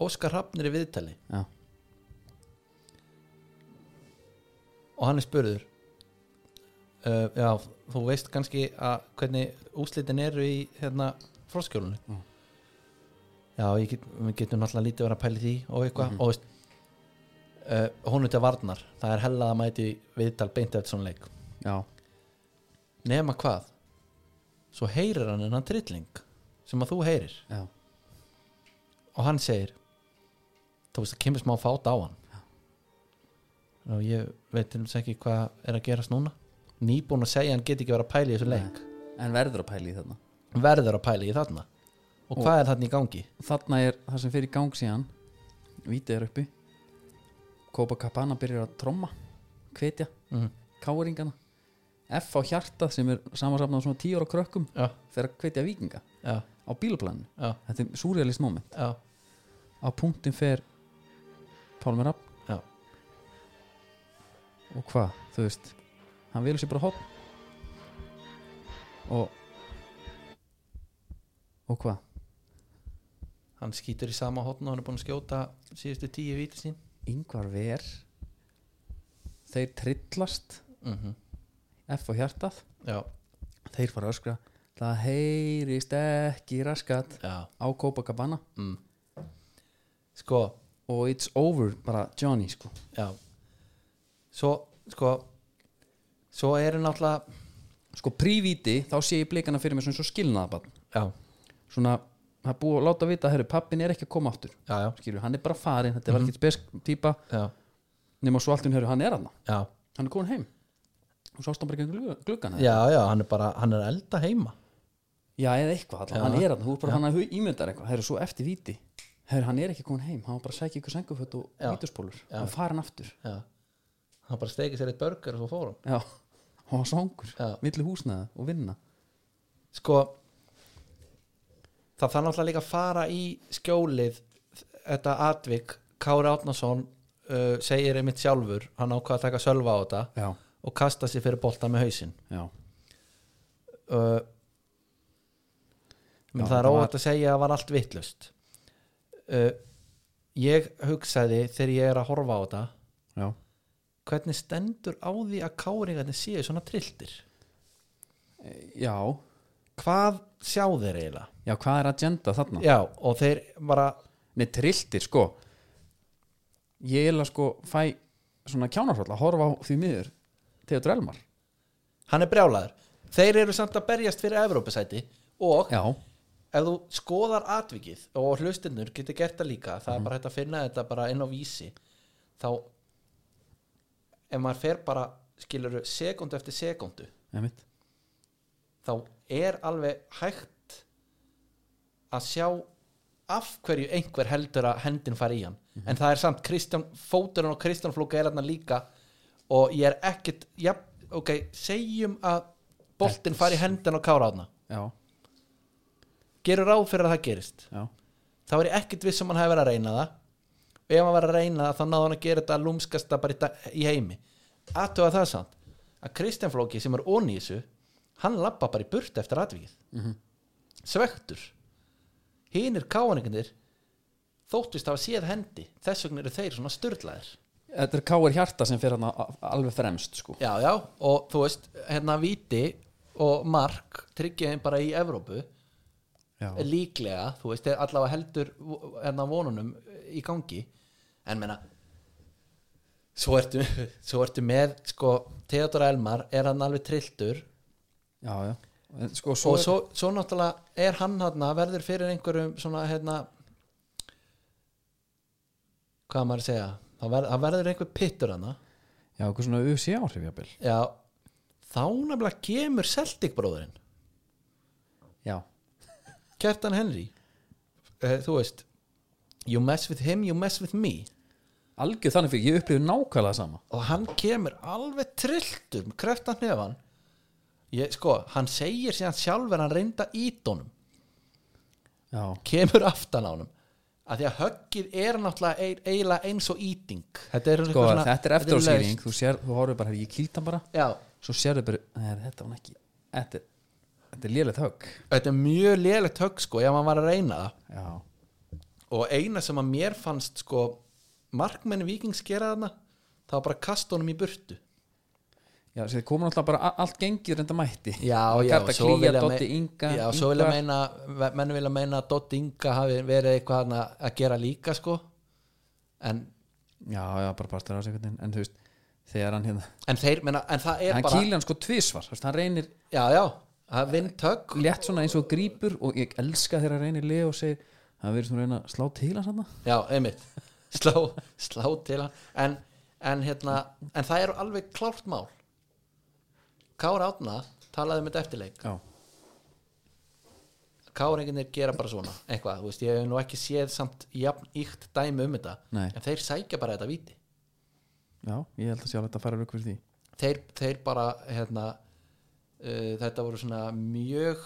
Óskar Hrafnir í viðtali. Já, og hann er spurður uh, já, þú veist kannski að hvernig úslitin eru í hérna fróskjólunni. Já, get, við getum náttúrulega lítið verið að pæli því og eitthvað og veist uh, hún er til varnar. Það er hellað að mæti viðtal beint eftir svona leik. Já, nema hvað? Svo heyrir hann en hann trilling sem að þú heyrir. Já, og hann segir þú veist að kemur smá fát á hann. Og ég veit til þess ekki hvað er að gerast núna. Nýbúin að segja að hann get ekki að pæla í þessu leik. En verður að pæla í þarna. Verður að pæla í þarna og Og- hvað er þarna í gangi? og þarna er það sem fyrir gang síðan. Vítið er uppi. Copacabana byrjar að tromma hvetja, mm. káringana F á hjartað sem er samansafnað svona 10 ára krökkum já, fyrir að hvetja vikinga já, á bílaplaninu. Já, þetta er surrealist moment. Á punktin fer Pálmur Rapp og hvað, þú veist hann vilur sér bara hotn og og hvað hann skýtur í sama hotn og hann er búin að skjóta síðustu tíu víti sín. Yngvar ver þeir trillast. Mm F á hjartað. Já, þeir fara að öskra það heyrist ekki raskat já. á Copacabana mm. sko, og it's over bara Johnny sko. Já. Svo, sko svo er náttúrulega sko prívíti þá sé ég blikana fyrir mig svona svo skilnaðabann svona það er búið að láta vita herru pappin er ekki að koma aftur. Já, já, skilur hann er bara farin þetta var Mhm. ekkert spes típa. Já, nema svo allt hún herru hann er hann já. hann er komin heim. Og svo ást hann bara ekki gluggan já, já, hann er bara hann er að elda heima. Já eða eitthvað allan hann er hann þú er bara hann að ímyndar eitthvað. Herru svo eftir víti. Herru hann er ekki komin heim. Hann var bara að sækja ykkur senguföt og Já. vítuspólur Já. hann aftur. Já. hann bara steikir sér eitt burger og svo fór hann. Já. Hann var svangur Já. milli húsnaða og vinna. Sko það þarf náttúrulega líka að fara í skjólið þetta atvik Kári Átnason uh, segir einmitt sjálfur hann ákvað að taka sölva á þetta já. og kasta sér fyrir bolta með hausinn. Já. Uh, menn Já, það er óvægt að segja að það var allt vittlust uh, ég hugsaði þegar ég er að horfa á þetta já. hvernig stendur á því að káringarnir séu svona trilltir? Já hvað sjá þeir eiginlega? Já hvað er agenda þarna? Já og þeir bara Nei, trilltir, sko. Ég að sko fæ svona kjánarhroll að horfa á því miður Theodor Elmar. Hann er brjálaður. Þeir eru samt að berjast fyrir Evrópusæti og Já, ef þú skoðar atvikið og hlustinnur getur gert það líka það er bara hægt að finna þetta bara inn á vísi þá ef maður fer bara skilur sekundu eftir sekundu þá er alveg hægt að sjá af hverju einhver heldur að hendin fari í hann. En það er samt Kristján, fóturinn og Kristján Flóka er þarna líka. Og ég er ekkit ja, ok, segjum að boltinn fari í hendin og kára þarna. Já, gerur ráð fyrir að það gerist. Já, þá er ég ekkit viss um hann hefur verið að reyna það. Og ef hann var að reyna það þá náði hann að gera þetta lúmskasta bara í, heimi. Aðtöga það samt að Kristján Flóki sem er onni í þessu hann lappa bara í burt eftir atvikið. Mhm. svektur. Hinir káaningarnir þóttist hafa séð hendi. Þess vegna eru þeir svona styrlaðir þetta er Káir Hjarta sem fer hann alveg fremst sko. Já já og þú veist hérna viti og mark tryggjaðin bara í Evrópu. Já, líklega, þú veist, er allavega heldur hérna vonunum í gangi. En menna svo ertu, svo ertu með sko, Theodor Elmar er hann alveg trilltur já, já. En, sko, svo, og svo, svo náttúrulega er hann hann verður fyrir einhverjum svona hérna hvað maður að segja? Það verður, það verður einhver pittur hann já, eitthvað svona UFC áhrif jábil já, þá nefnilega kemur Celtic bróðurinn. Já, Kjartan Henry. Uh, þú veist you mess with him, you mess with me. Algjör þannig fyrir, ég upplifði nákvæmlega sama. Og hann kemur alveg trilltur með kreftan hnefan ég, sko, hann segir síðan sjálfur hann reynda ídónum kemur aftan á honum. Að því að höggið er náttúrulega eiginlega eins og íting þetta er, sko, svona- þetta er eftir á laust. sýring þú, sér, þú horfir bara, ég kýlt hann bara. Já, svo sérðu bara, nei, þetta var ekki þetta, þetta er lélegt högg. Þetta er mjög lélegt högg sko ef hann var að reyna það. Já, og eina sem að mér fannst sko markmenni vikings gera þarna það var bara honum í burtu já, sér komur náttúrulega bara allt gengið reynda mætti. Já, Og já, Kjartan svo Klía, vilja Doddi me- Inga já, svo vilja Ingvar. meina menn vilja meina að Dotti Inga hafi verið eitthvað að gera líka sko. En, já, já, bara partur á sig en þú veist, þegar hann hérna en þeir meina, en það er hann bara kýlir hann sko veist, hann reynir já, já, það er vind högg létt svona eins og grípur og ég elska þegar hann reynir leg og segir, hann verður svona að reyna að slá til hann já, einmitt, slá, slá til hann. En, en hérna en það er alveg klárt mál Kára Átna talaði um þetta eftirleik já, Káringinir gera bara svona eitthvað, þú veist, ég hef nú ekki séð samt jafn íkt dæmi um þetta Nei. en þeir sækja bara þetta víti já, ég held að sjá þetta að fara rauk fyrir því þeir, þeir bara hérna, uh, þetta voru svona mjög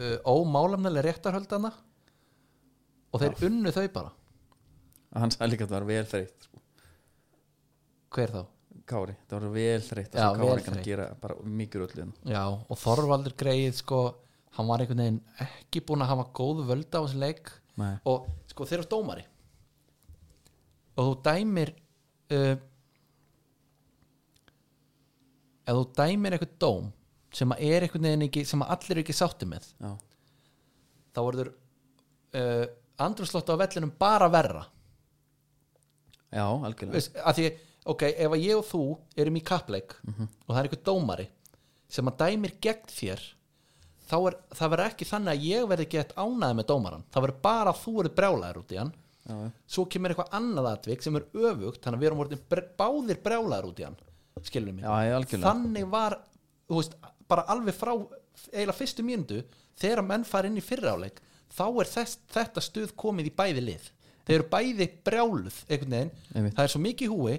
uh, ómálamnilega réttarhöldana og þeir unnu þau bara hann sagði líka að það var vel þreytt sko. hver þá? Kári, það var vel þreytt að Kári kann þreytt. að gera bara mikið öllu hérna. Já, og Þorvaldur greið sko, hann var einhvern veginn ekki búinn að hafa góð völd á þessu leik Nei. og sko þeir eru dómari og þú dæmir uh, ef þú dæmir eitthvað dóm sem að er einhvern veginn ekki sem að allir eru ekki sátti með já, þá verður uh, andrúslótt á vellinum bara verra já, algjörlega að því, ok, ef að ég og þú erum í kappleik og það er einhver dómari sem að dæmir gegn þér þá er, það verður ekki þannig að ég verði gett ánæði með dómaran, það verður bara að þú verður brjálæður út í hann. Já, já. svo kemur eitthvað annað atvik sem er öfugt þannig að við erum vortin báðir brjálæður út í hann Já, já, algjörlega. þannig var veist, bara alveg frá eiginlega fyrstu mínútu, þegar menn fara inn í fyrra áleik, þá er þess, þetta stuð komið í bæði lið. Þeir eru bæði brjáluð það er svo mikið húi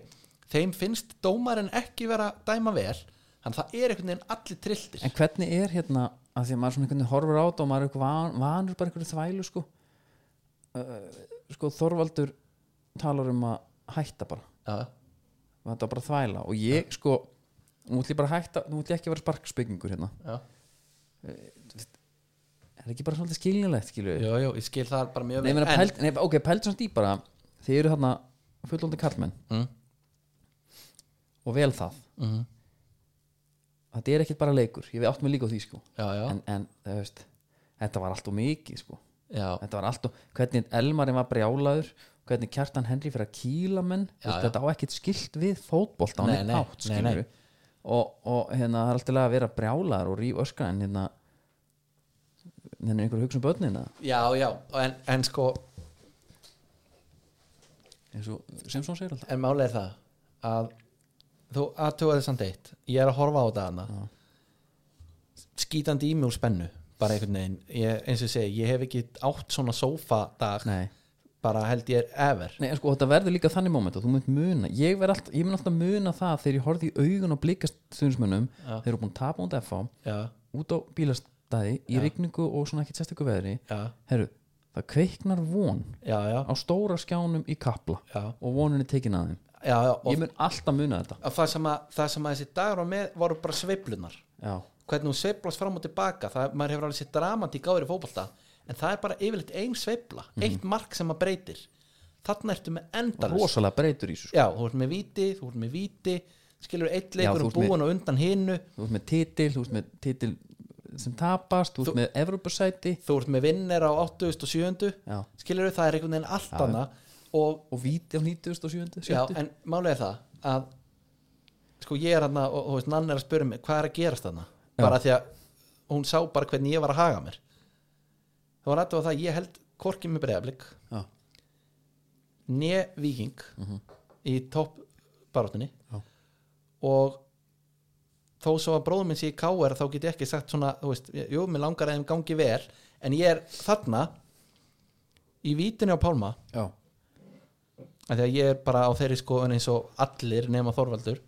þeim finnst dómarinn ekki vera dæma vel þannig að það er einhvern veginn allir trilltir En hvernig er hérna að því að maður svona einhvern veginn horfir á þetta og maður er van, vanur bara einhverju þvælu sko? Uh, sko Þorvaldur talar um að hætta bara. Og þetta er bara þvæla. Og ég sko nú ætlum ég bara að hætta, nú ætlum ég ekki að vera sparkspekingur hérna. Já. er ekki bara svolítið skiljanlegt skilu Jú, jú, ég skil það bara mjög nei, vel. en, pælt, nei, ok, pældu svona dýp bara þið eru þarna fullóndi kallmenn mm, og vel það. Mm, þetta er ekkert bara leikur, ég við átt mig líka á því sko. Já, já, en, en veist þetta var allt og mikið sko. Já, þetta var allt og hvernig Elmarinn var brjálaður hvernig Kjartan Henry fyrir að kýla menn Veist, þetta á ekkert skilt við fótbolt á Nei, neitt nei, átt nei, nei. og, og hérna það er alltaf að vera brjálaður og ríf öskra en hérna hérna er einhver hugsa um börnin já, já en, en sko, eins og Simpson segir alltaf. en máli er það að þú aðtuga þess samt eitt. Ég er að horfa á þetta hana skítandi í mig úr spennu bara einhvern veginn. Ég, eins og segi, ég hef ekki átt svona sófadag nei, bara held ég ever. Nei en sko þetta verður líka þannig moment og þú mynd muna, ég, alltaf, ég mun alltaf muna það þegar ég horfði í augun og blikast stundismönnum, Já. þeir eru búin að tapa út FH já, út á bílastæði í rigningu og svona ekkert sérstöku veðri. Já, herru, það kveiknar von já, já, á stóra skjánum í kapla já, og vonin er tekin að þeim já, og ég mun alltaf muna þetta. Að það, sem að, það sem að þessi dagur var með voru bara sveiflunar já, hvernig hún sveiflast fram og tilbaka það, maður hefur alveg sér dramatík áður í fótbolta en það er bara yfirleitt ein sveifla eitt mark sem maður breytir. Þarna ertu með endalist rosalega breytur í þessu sko. já, þú ert með viti, þú ert með viti skilur eitt leikur þú um búin og undan hinnu þú ert með titil, þú ert með titil sem tapast, þú ert með Evropasæti þú ert með vinnir á 87. já, skilur það er einhvern veginn allt annað og og víti á 97. já, 70. en málega er það að sko ég er hann og, og veist, nann er að spyrja mig hvað er að gerast þarna Já. bara því að hún sá bara hvernig ég var að haga mér það var rættu á það að ég held korkið með breyðablik já, nýja viking í topp baróttinni og þó svo að bróðum minn sé í KR þá get ég ekki sagt svona, þú veist, jú, mér langar að þeim gangi vel en ég er þarna í vítinu á Pálma já, að ég er bara á þeirri skoðun eins og allir nema Þorvaldur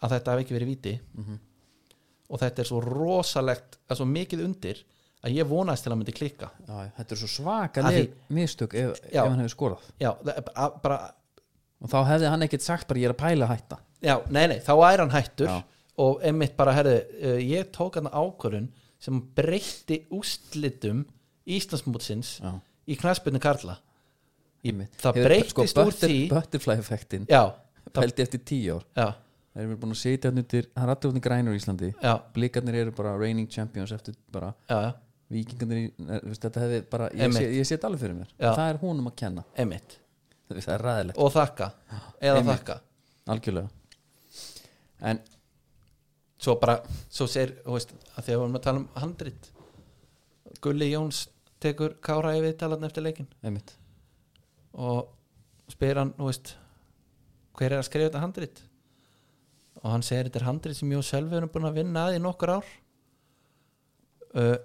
að þetta hef ekki verið víti. Og þetta er svo rosalegt það er svo mikið undir að ég vonaðist til að myndi klikka. Já, þetta er svo svaka Að leið mistök ef, ef Já. hann hefur skorað. Já, það bara, og þá hefði hann ekkert sagt bara ég er að pæla hætta. Já, nei, nei, þá er hann hættur og einmitt bara, herðu, uh, ég tók hann ákvörun sem breytti ústlitum Íslandsmútsins í knaspinu Karla. Það breyttist sko, úr butter, því butterfly effektin það, pældi eftir tíu ár. Já, þeir eru búin að setja hann undir hann rættur út í grænur í Íslandi. Já, blikarnir eru bara reigning champions eftir bara já, já, vikingarnir þetta hefði bara ég, sé, ég set alveg fyrir mér. Það er húnum að kenna. Það er ræðilegt, og þakka, eða Einmitt. þakka. Algjörlega. En svo bara, svo þú veist, að því að við erum að tala um handrit. Gulli Jóns tekur Kára í viðtalarn eftir leikin einmitt og spyr hann, þú veist hver er að skrifa þetta handrit? Og hann segir þetta er handrit sem ég og Sölvi erum búin að vinna að í nokkur ár. Uh,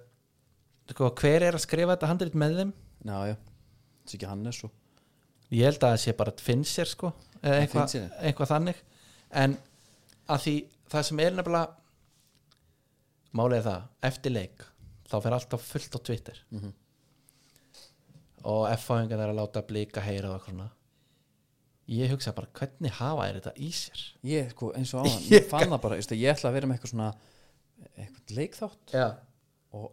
sko, hver er að skrifa þetta handrit með þeim? Já, já, það er ekki Hannes og ég held að það sé bara Finnsir sko eða Ja, eitthvað, þannig. En að því það sem er nefnilega málið það, eftir leik þá fer alltaf fullt á Twitter. Mhm. Og F-fáingar er að láta blika heyra og eitthvað svona. Ég hugsa bara hvernig hafa er þetta í sér? Ég, sko, eins og áðan, Ég- fann það bara ég ætla að vera með eitthvað svona eitthvað leikþátt. Já, og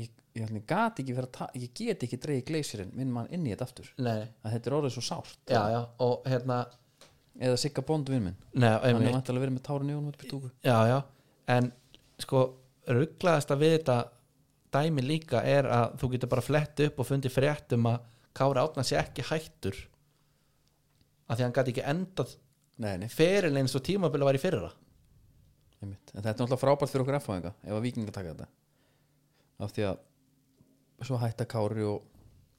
ég, ég, ég gat ekki vera ég get ekki dreigið gleysirinn minn mann inn í þetta aftur. Nei, að þetta er orðið svo sárt. Já, já og hérna, eða Sigga Bond vinn minn. Nei, hann er vantilega verið með tárin í honum en sko, rugglaðast að við þetta dæmi líka er að þú getur bara flett upp og fundið frétt um að Kári Átna sé ekki hættur að því hann gæti ekki endað nei, nei, feril eins og tímabili var í fyrra. En þetta er náttúrulega frábært fyrir okkur F-fáinga ef að vikinga taka þetta. Af því að svo hætta Kári og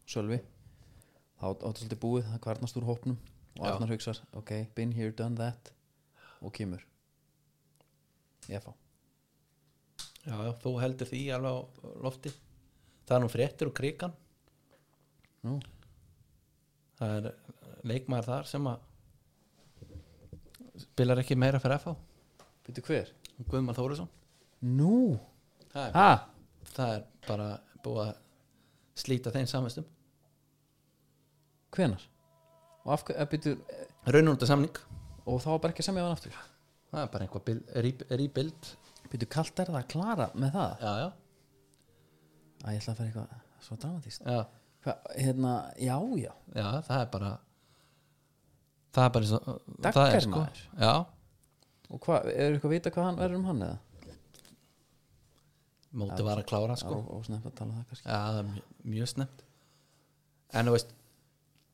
Sölvi. Þá áttu svolítið búið það kvarnast úr hópnum og. Arnar hugsar ok, been here, done that. Og kemur ég fá já, þú heldur því alveg á lofti. Það er nú fréttir og krigan Nú, það er leikmaður þar sem að spilar ekki meira fyrir FH byrju hver? Guðmar Þórisson. Nú, það er, ha, það er bara búið að slíta þeim samvistum. Hvenar? og af hverju, byrju raununda samning. og þá var bara ekki að semja hann aftur? Það er bara einhvað rebuild byrju kallt er það að klara með það? Já, já, að ég ætla að fara eitthvað svo dramatíst já, Hva, hérna, já, já. Já, það er bara það er bara eins og það er sko. já, og hvað, er eitthvað að vita hvað hann verður um hann eða? móti var að klára sko. og, og snemt að tala um það kannski. Já, það er mjög, mjög snemt en þú veist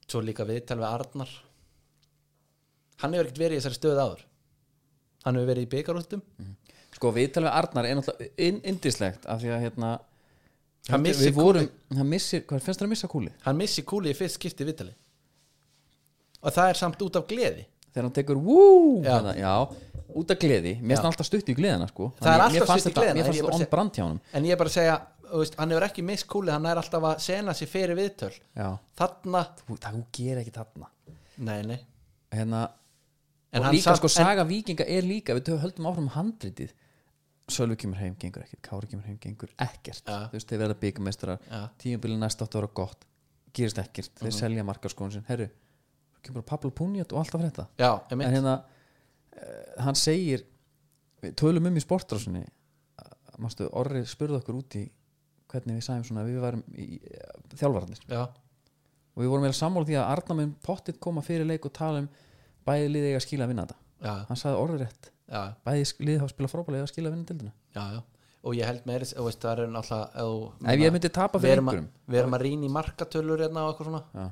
svo líka viðtal við Arnar. Hann hefur ekkert verið í þessari stöðu áður. Hann hefur verið í byggarúltum sko viðtal við Arnar er náttúrulega in, indislegt af því að hérna Hann missir vorum, hann missir, hvað finnst þér að missa kúli? hann missi kúli í fyrst skipti viðtali. Og það er samt út af gleði. Þegar hann tekur wú Já. hérna, út af gleði, mér finnst Já. alltaf stutt í gleðina sko. Það er alltaf stutt í gleðina, mér bara þetta seg- on brand en ég er bara að segja veist, hann hefur ekki mist kúli, hann er alltaf að sena sér fyrir viðtöl. Þarna, þú, það gerir ekki þarna. Nei nei. Hérna, En og hann líka sko saga vikinga er líka, við höldum áfram handritið Sölvi kemur heim, gengur ekkert Kári kemur heim, gengur ekkert. Ja. þú veist, þeir verða byggamestrar Ja. tímabilið næst áttu að vera gott gerist ekkert, þeir selja markaskóðun sin herru, kemur Pablo Punjat og alltaf þetta? Já, ég en hérna uh, hann segir tölum um í sportrásinni mástu, Orri spurði okkur út í hvernig við sæðum svona, við varum í uh, þjálfararnir. Já, og við vorum meira sammála því að Arna mun pottit koma fyrir leik og tala um bæði liðið eiga að skila að vinna þetta. Hann sagði orðið rétt, bæði liðið hafa spilað frábælega að skila að vinna dildina já, já. Og ég held þú veist, það er náttúrulega ef ég myndi tapa við fyrir einhverjum. við erum að rýna í markatölur hérna og eitthvað svona. Já,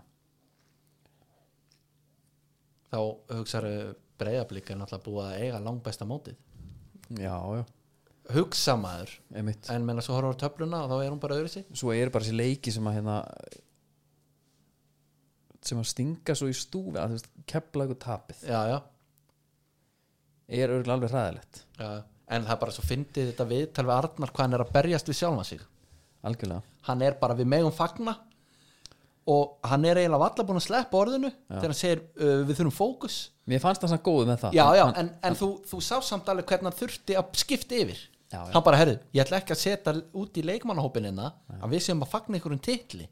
þá hugsaðu breyðablík er náttúrulega búið að eiga langbæsta mótið. Já, já, hugsa maður. Einmitt. En menna svo horfður á töfluna og þá er hún bara öðru sig svo eru bara þessi leiki sem að hérna sem að stinga svo í stúfi að kepla ykkur tapið. Já, já, er örgulega alveg hræðilegt. Já en það er bara svo fyndið þetta við Arnar hvað hann er að berjast við sjálfa sig. Algjörlega, hann er bara við megum fagna og hann er eiginlega valla búin að sleppa orðinu þegar hann segir uh, við þurfum fókus. Mér fannst það samt góð með það. Já, já, en, en þú, þú sá samt alveg hvernig hann þurfti að skipta yfir. Já, já. hann bara, herru, ég ætla ekki að setja út í leikmannahópinina að við séum að fagna einhverjum titli.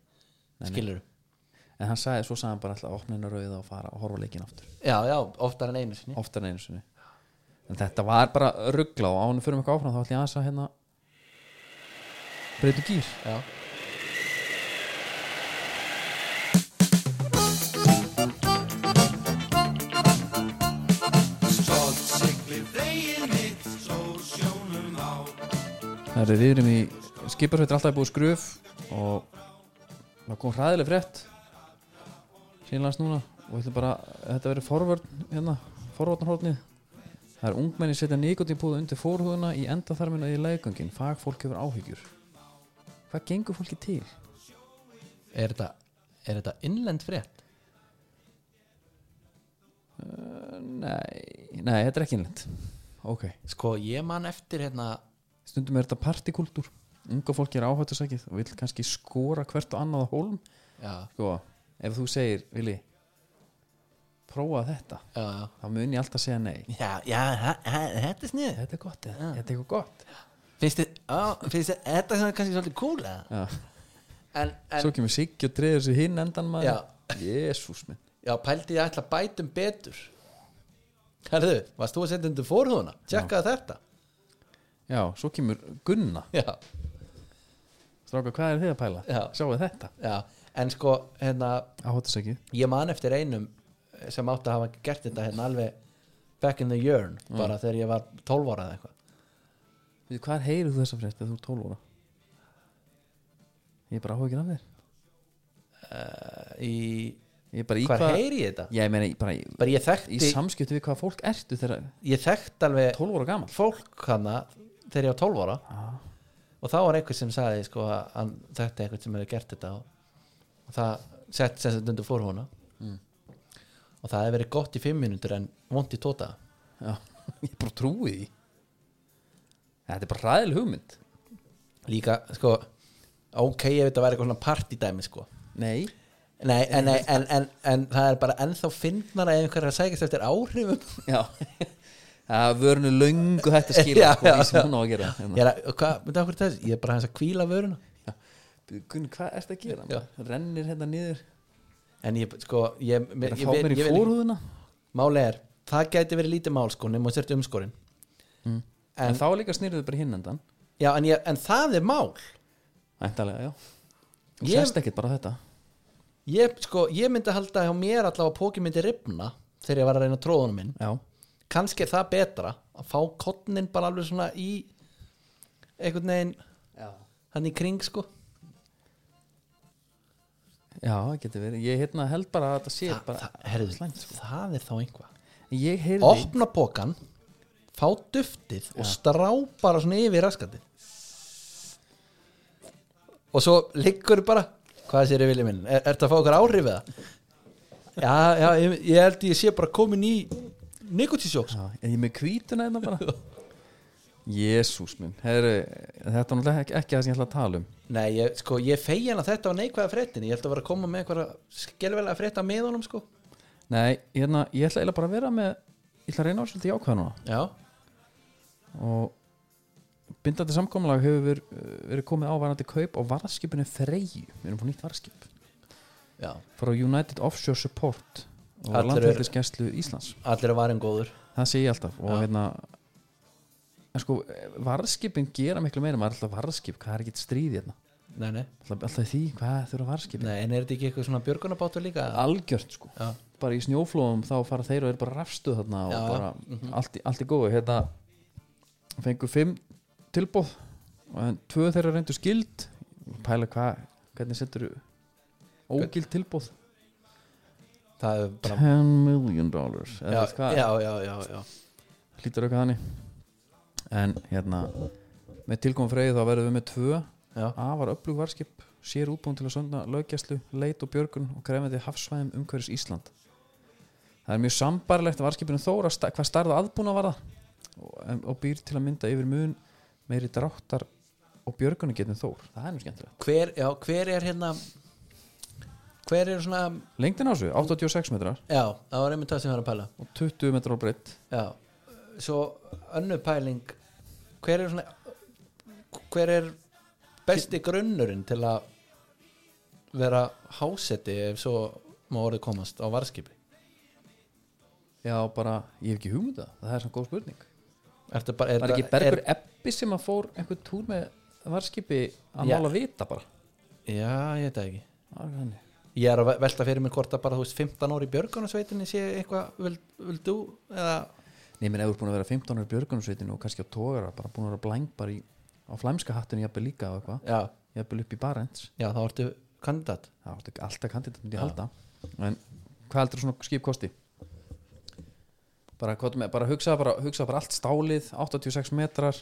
Skilur en hann sagði, svo sagði hann bara alltaf hennar rauða og fara og horfa leikin aftur. Já, já, oftar en einu sinni. Oftar en einu sinni en þetta var bara ruggla og ánum fyrir mig áfram þá ætlum ég aðeins að hérna breytu gýr já, Það er við erum í skiparsveit er alltaf búið skröf og það kom hræðileg frétt sínlega núna og þetta verður forvörn hérna, forvörnarhóðnið það er ungmenni setja nikotínpúða undir fórhúðuna í endaþarmina í leikangin fagfólk hefur áhyggjur. Hvað gengur fólki til? er þetta er þetta innlend frétt? Nei, nei, þetta er ekki innlend. Ok, sko, ég man eftir hérna stundum er þetta partikultúr unga fólki er áhættusækið og vil kannski skora hvert og annað á hólm. Já, sko, ef þú segir, Vili prófa þetta já, já. þá mun ég alltaf segja nei. Já, já, þetta er snið þetta er gott, þetta er eitthvað gott. Finnst þið, á, finnst þið þetta er kannski svolítið cool en, en svo kemur Siggi og dreður sér hinn endan maður. Jésús minn. Já, pældi ég ætla bætum betur. Herðu, varst þú að setja undir fórhúðuna? Tjekkaði þetta. Já, svo kemur Gunna. Já, stráka, hvað er þið að pæla? Já. sjáu þetta, já En sko, hérna Ég man eftir einum sem átti að hafa gert þetta hérna alveg back in the yearn bara þegar ég var 12 ára eða eitthvað Við, hvað heyrðu þú þessa frétt þegar þú er 12 ára? Ég er bara áhugin af þér uh, Í, er í hvað heyri ég þetta? Ég meina, í- bara í, Bara ég í þekkti samskiptu við hvað fólk ertu þegar Ég þekkti alveg 12 ára gaman fólk hana þegar ég var 12 ára ah. og þá var einhver sem sagði sko að hann þekkti einhvern sem hefði gert þetta og, það sett sem þetta undir fórhúðuna Mm. Og það hefði verið gott í 5 mínútur en vont í tóta Já, ég bara trúi því. Þetta er bara ræðileg hugmynd. Líka sko ok, ég veit að vera eitthvað svona partydæmi sko. Nei, Nei, en, nei, en, en, en það er bara ennþá er að sækast eftir áhrifum. Já. Það vörnu löngu þetta skila Já, sko, já, sem hún á að gera. Ég hérna. er að, hvað, þess ég er bara hans að kvíla vöruna. Gunni, hvað ertu að gera? Já. Rennir hérna niður en ég, sko, ég, ég, að ég, ég vil- máli er, það gæti verið lítið mál sko nema sért umskorinn. Mm. en, en, þá líka snýrðu bara hinn endan já, en, ég, en það er mál. Ættalega, já. Þú Ég- sést ekkert bara þetta. Ég, sko, ég myndi halda hjá mér allavega að póki myndi ripna þegar ég var að reyna tróðunum minn. Já, kannski er það betra að fá kottnin bara alveg svona í einhvern veginn já. hann í kring sko Já, getur verið. Ég hérna held bara að þetta sé Þa, bara það, herrðu, slæmt, sko. það er þá einhvað Ég heyrði opna pókan fá duftið og strá bara svona yfir raskandi og svo liggur bara hvað sér ég vilja minn, er, ertu að fá okkur áhrif eða? Já, já, ég, ég held ég sé bara komin í nikotísjóks Já, er ég með hvítuna hérna bara Jésús minn. Heru, Þetta er náttúrulega ekki, ekki það sem ég ætla að tala um. Nei, ég, sko, ég fegin að þetta var neikvæða fréttin. Ég held að vera að koma með eitthvað skelvelega frétta með honum sko. Nei, hérna, ég ætla eiginlega bara að vera með Ég ætla að reyna á svolítið jákvæða núna. Já, og bindandi samkomlag hefur verið, verið komið á varandi kaup á varðskipinu Freyju. Við erum fór nýtt varðskip. Já. Frá United Offshore Support og landhelgisgæslu Íslands. Allir er varin góður en sko, varðskipin gera miklu meira maður er alltaf varðskip, hvað er ekki stríð hérna? Nei, nei, alltaf, alltaf því, hvað þurfa varðskipin? Nei, en er þetta ekki eitthvað svona björgunabátur líka? algjört sko, Já, bara í snjóflóðum þá fara þeir og er bara rafstuð þarna og Já, já. bara Mhm. allt, í, allt í góðu. Hérna fengu fimm tilbóð og tvö þeirra reyndu skild pæla hvað, hvernig setur ógild tilbóð það er bara 10 million dollars já, já, já, já, já. hlýtur eitthvað þannig en hérna með tilkomum freyði þá verðum við með tvö. Afar öflug varskip sér útbúin til að sönda löggæslu, leit og björgun og krefandi hafsvæðum umhverfis Ísland. Það er mjög sambarlegt að varskipinu þóra hvað starða aðbúna var það og, og býr til að mynda yfir mun meiri dráttar og björgunni getum þór. Það er mjög skemmtilegt. Hver, já, hver er hérna Hver er svona lengdin á þessu, 86 metrar. Já, það var einmitt það sem við erum að pæla. Og 20 metrar breytt Já, svo önnu pæling Hver er svona Hver er besti grunnurinn til að vera hásetti ef svo má orðið komast á varskipi já bara, ég hef ekki hugmynda það. Er svona góð spurning. Ertu bara, er, ekki er- Bergur Ebbi sem að fór einhvern túr með varskipi að mála vita bara? Já, ég veit það ekki. Það er þannig. Ég er að ve- velta fyrir mér hvort að bara þú veist 15 ári í björgunarsveitinni sé eitthvað vil, vil þú eða Nei, minn hefur búin að vera 15 ára í björgunarsveitinu og kannski á tógara, bara búin að vera blæng bara í, á flæmska hattinu jafnvel líka og eitthvað, Já, jafnvel upp í barends já þá ertu kandidat. Það var ekki alltaf kandidat myndi ég Já. halda. En hvað heldur svona skip kosti? Bara, með, bara hugsa bara, hugsa bara allt stálið 86 metrar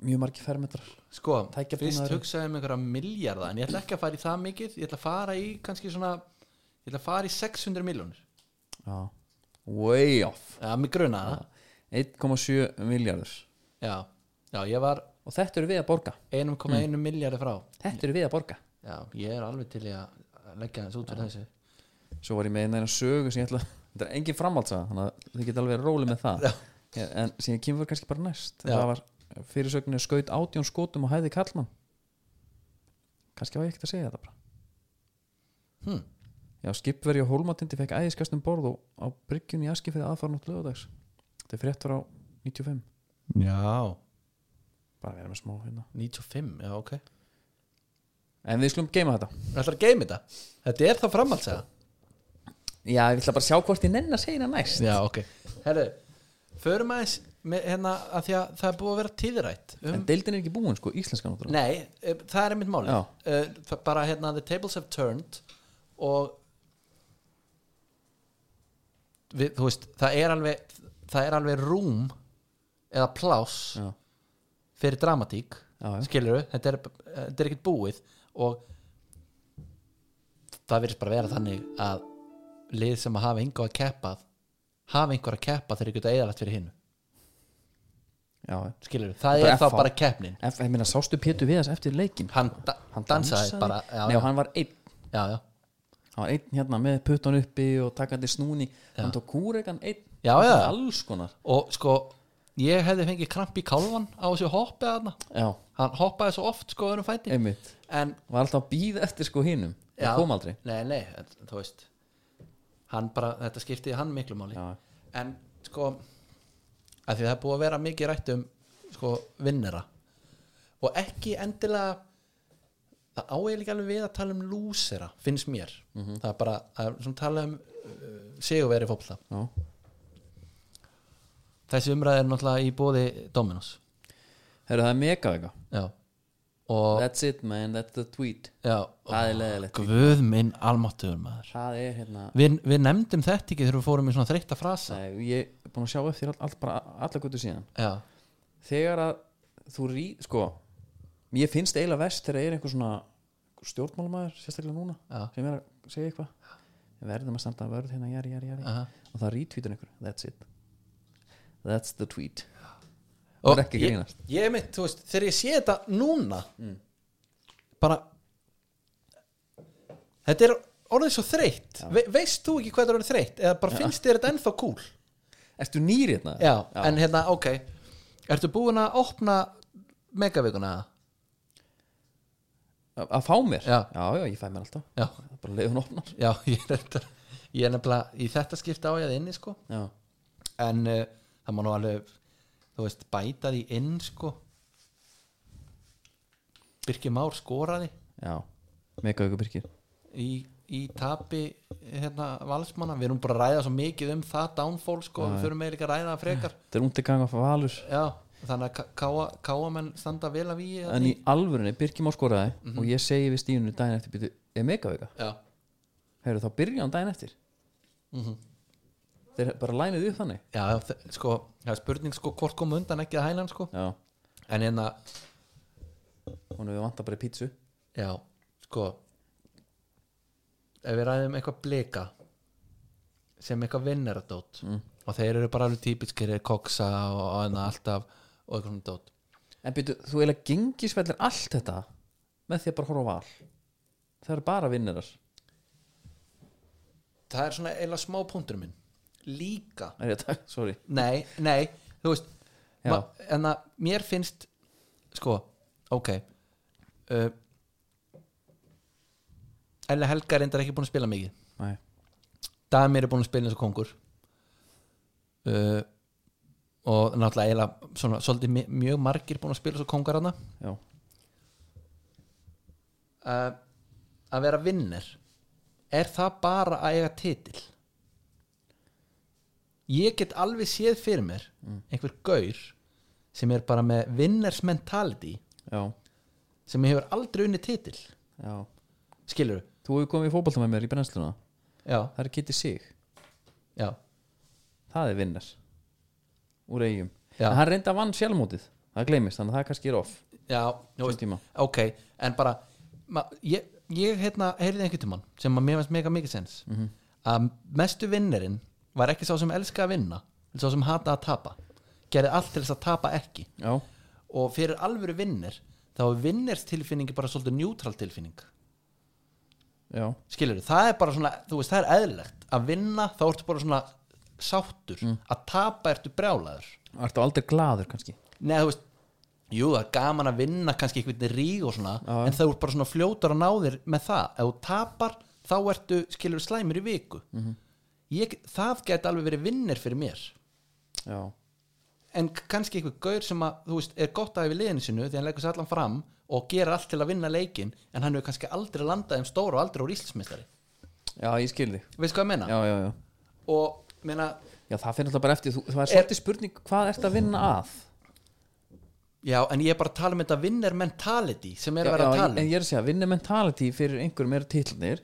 mjög margi fermetrar. Sko, fyrst hugsaði um einhverja miljarda en ég ætla ekki að fara í það mikið. Ég ætla að fara í kannski svona ég ætla að fara í 600 miljónir Já, way off. Já, mig grunaði það. 1,7 miljardur Já, já, ég var og þetta eru við að borga. 1,1 Mm. miljardi frá. Þetta eru við að borga. Já, ég er alveg til að leggja þess út fyrir þessu. Svo var ég með eina sögu sem ég ætla þetta er engin framhaldsaga þannig að þið geta alveg róli með það. En síðan kemur kannski bara næst. Það var fyrirsögninni skaut átjón skotum og hæði kallmann kannski var ég ekkert að segja þetta bara. Hm. Já, skipveri og hólmatindi fekk æðiskast um borð og á bryggjun í aski fyrir aðfarnátt lögadags þetta er frétt frá 95 Já, bara vera með smá hérna. 95, já, ok. En við slum geima þetta. Það ætlar að geima þetta. Þetta er það framhaldsaga já, ég ætla bara að sjá hvort ég nenn að segja það næst. Já, ok. Herru, förum aðeins með, hérna, að því að það er búið að vera tíðrætt um, en deildin er ekki búin sko, íslenska náttúrulega. Nei, eh, það er einmitt máli Já. uh, Bara hérna, the tables have turned og við, þú veist, það er alveg það er alveg rúm eða pláss já, fyrir dramatík skilur þetta er, er ekkert búið og það virðist bara vera þannig að lið sem að hafa einhver að keppa hafa einhver að keppa þegar geta eðalagt fyrir hinnu já. skilur það Bara er þá FH. bara keppnin. Ég meina, sástu Pétur Viðas eftir leikin hann, da hann dansaði, bara já, Nei, hann var einn. Já, já, hann var einn hérna með puttan uppi og takandi snúni hann tók kúreikan einn. Já, já. alls konar. Og sko ég hefði fengið kramp í kálvan á þessu hoppi þarna. Já, hann hoppaði svo oft sko öðrum fæti. Einmitt. En var alltaf að býða eftir sko hinum. Já. það kom aldrei. Nei, nei, þú veist. Hann bara, þetta skiptiði hann miklu máli. Já, en sko að því það er búið að vera mikið rætt um sko vinnera. Og ekki endilega það á ég líka alveg við að tala um lúsera finnst mér. Það er bara að tala um uh, fótbolta. Já. þessi umræð er náttúrulega í bóði Dominos. Heru, það er megavega that's it man, that's the tweet. Já, það er leðilegt guð minn almáttugur maður. Er hérna við, við nefndum þetta ekki þegar við fórum í svona þreytta frasa. Nei, ég er búin að sjá eftir all, all, bara alla guttu síðan. Já, þegar að þú rí sko, mér finnst eiginlega vest þegar er einhver svona stjórnmálumæður, sérstaklega núna já, sem er að segja eitthvað. Verðum að standa að vörð hérna, jari, jari, jari. Aha. og það retweetur einhver, that's it. That's the tweet. Og Það er ekki að ég, grínast. ég mynd, þú veist, þegar ég sé þetta núna bara þetta er orðið svo þreytt. Ve, veist þú ekki hvað þetta er orðið þreytt? Eða bara finnst þér þetta ennþá cool? Ertu nýr hérna? já, en hérna, ok. Ertu búin að opna megavíkuna? eða? Að fá mér? Já. já, já, ég fæ mér alltaf. Já, bara leiðun opnar. Já, ég er ég er nefnilega, í þetta skipta á ég að inni sko. Já, en uh, það má nú alveg þú veist, bæta því inn sko. Birkir Már skoraði. Já, mega ykkur byrkir í, í tapi hérna valsmanna, við erum bara að ræða svo mikið um það downfall sko, við fyrir með líka að ræða það frekar. Þetta er úti gang að fá valur. Já, þannig að káa, káamenn standa vel að víi En í alvörunni, Birkir má skoraði og ég segi við stíðunni daginn eftir byrju, er mega vika? já, Heyrðu, þá byrja hann daginn eftir. Þeir bara lænið upp þannig. Já, sko það er spurning sko hvort kom undan ekki að hæna hann sko. Já, en hérna, hún við vantar bara í pítsu. Já, sko ef við ræðum eitthvað blika sem eitthvað vinnaradót mm. og þeir eru bara alveg típiskir koksa og, og hérna alltaf og eitthvað svona dót. En byrju, þú eiginlega gengisvellir allt þetta með því að bara horfa á val. Það eru bara vinnarar það er svona eiginlega smá punktur minn. Líka. Ég að sorry. Nei, nei, þú veist Já. ma- en að mér finnst sko, ok uh, Elli Helga er reyndar ekki búin að spila mikið. Nei, Damir er búin að spila eins og kongur. Uh, og náttúrulega eiginlega svona, svolítið mjög margir búin að spila og kongar hana já, uh, að vera vinner er það bara að eiga titil? Ég get alveg séð fyrir mér einhver gaur sem er bara með winners mentality já, sem hefur aldrei unni titil. Já. Skilur Þú hefur komið í fótbolta með mér í brennsluna. Já, Það er Kitty Sig, já, það er vinnar Úr eigum Já. En hann reynda vann sjálfmótið. Það gleymist, þannig að það kannski er off. Já tíma. ok, en bara ma, ég, ég hérna, heyrði einhvern tímann sem að mér finnst mega mikið sens. Að mestu vinnerinn var ekki sá sem elska að vinna sá sem hata að tapa. Gerði allt til þess að tapa ekki. Já, og fyrir alvöru vinnir þá er vinners tilfinningi bara svolítið njútral tilfinning. Já, skilur það er bara svona, þú veist, það er eðlilegt. Að vinna þá ertu bara svona sáttur að tapa ertu brjálaður. Ertu aldrei glaður kannski? Nei, þú veist, jú, það er gaman að vinna kannski einhvern ríg og svona Já. en það er bara svona fljótar að ná þér með það. Ef þú tapar, þá ertu skilur slæmur í viku. Ég, það geti alveg verið vinnir fyrir mér. Já, en kannski einhver gaur sem að, þú veist, er gott að yfir liðinu sinu því hann leggur sér allan fram og gerir allt til að vinna leikin en hann hefur kannski aldrei landað um stóra og aldrei úr íslensmistari já, ég skil þig. Veist hvað ég meina? Já, já, já. Og meina, Já, það finnir alltaf bara eftir, þú, það er svolítið spurning hvað ert að vinna að? Já, en ég er bara að tala um þetta vinner mentality sem er já, að vera já, að tala En um ég er að segja, vinna mentality fyrir einhverjum eru titlarnir.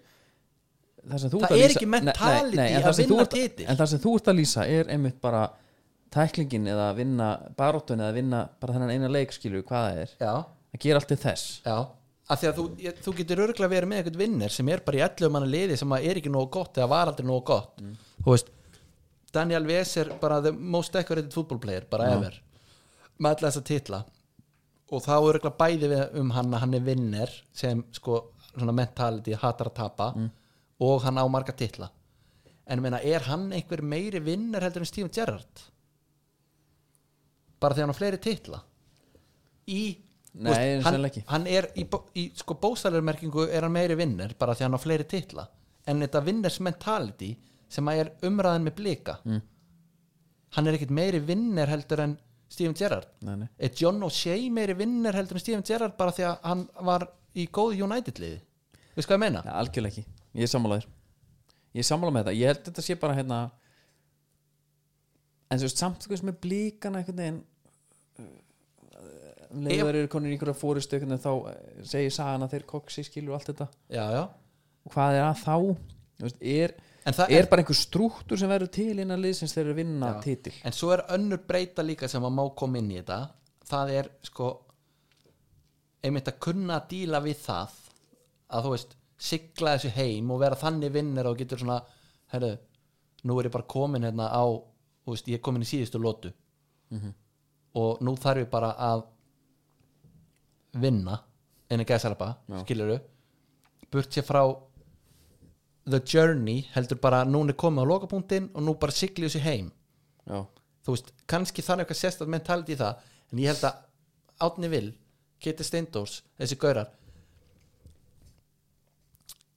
Það, sem þú Það ert að er lýsa- ekki mentality en að það sem þú vinna ert- titil. En það sem þú ert að lýsa er einmitt bara tæklingin eða að vinna baróttun eða að vinna bara þennan eina leik skilur hvað það er. Já, að gera allt til þess. Já. Af því að þú, ég, þú getur örgulega verið með einhvern vinner sem er bara í 11 manna liði sem að er ekki nógu gott eða var aldrei nógu gott. Þú veist, Daniel Vess er bara the most decorated football player bara ever. Með alla þessa titla. Og þá er örgulega bæði við um hann að hann er vinner sem sko svona mentality hatar að tapa. Og hann á marga titla. En meina, er hann einhver meiri vinner heldur en Steven Gerrard? Bara því hann á fleiri titla? Í Nei, þú veist, hann, sennilega ekki. hann er í, bó- í sko bóstælarmerkingu er hann meiri vinner bara því hann á fleiri titla. En þetta vinners mentality sem að er umræðin með blika. Mm. hann er ekkit meiri vinner heldur en Steven Gerrard. Nei, nei. er John O'Shea meiri vinner heldur en Steven Gerrard bara því að hann var í góðu United liði veist hvað ég meina? ja, Algjörlega ekki, ég er sammálaður Ég er sammála með þetta, ég held þetta sé bara hérna En þú veist, samt sko sem er einhvern veginn um leiður eru konur í einhverja fórustu þá eh, segir sagan að þeir koksi skilur allt þetta. Já, já. Hvað er að þá? Veist, er, En það er bara einhver struktúr sem verður til innan liðsins þeir eru að vinna Já. titil? En svo er önnur breyta líka sem að má koma inn í þetta. Það er sko einmitt að kunna að díla við það að þú veist, sigla þessu heim og vera þannig vinnir og getur svona herru, nú er ég bara komin hérna á veist, ég er komin í síðustu lótu og nú þarf ég bara að vinna en að gæsalapa, Já. skilur burt sér frá the journey, heldur bara núna er komið á lokapunktinn og nú bara sigli þessu heim. Já, þú veist, kannski þannig eitthvað sérstætt mentality í það, en ég held að Átni Vil, Keti Steindós þessi gaurar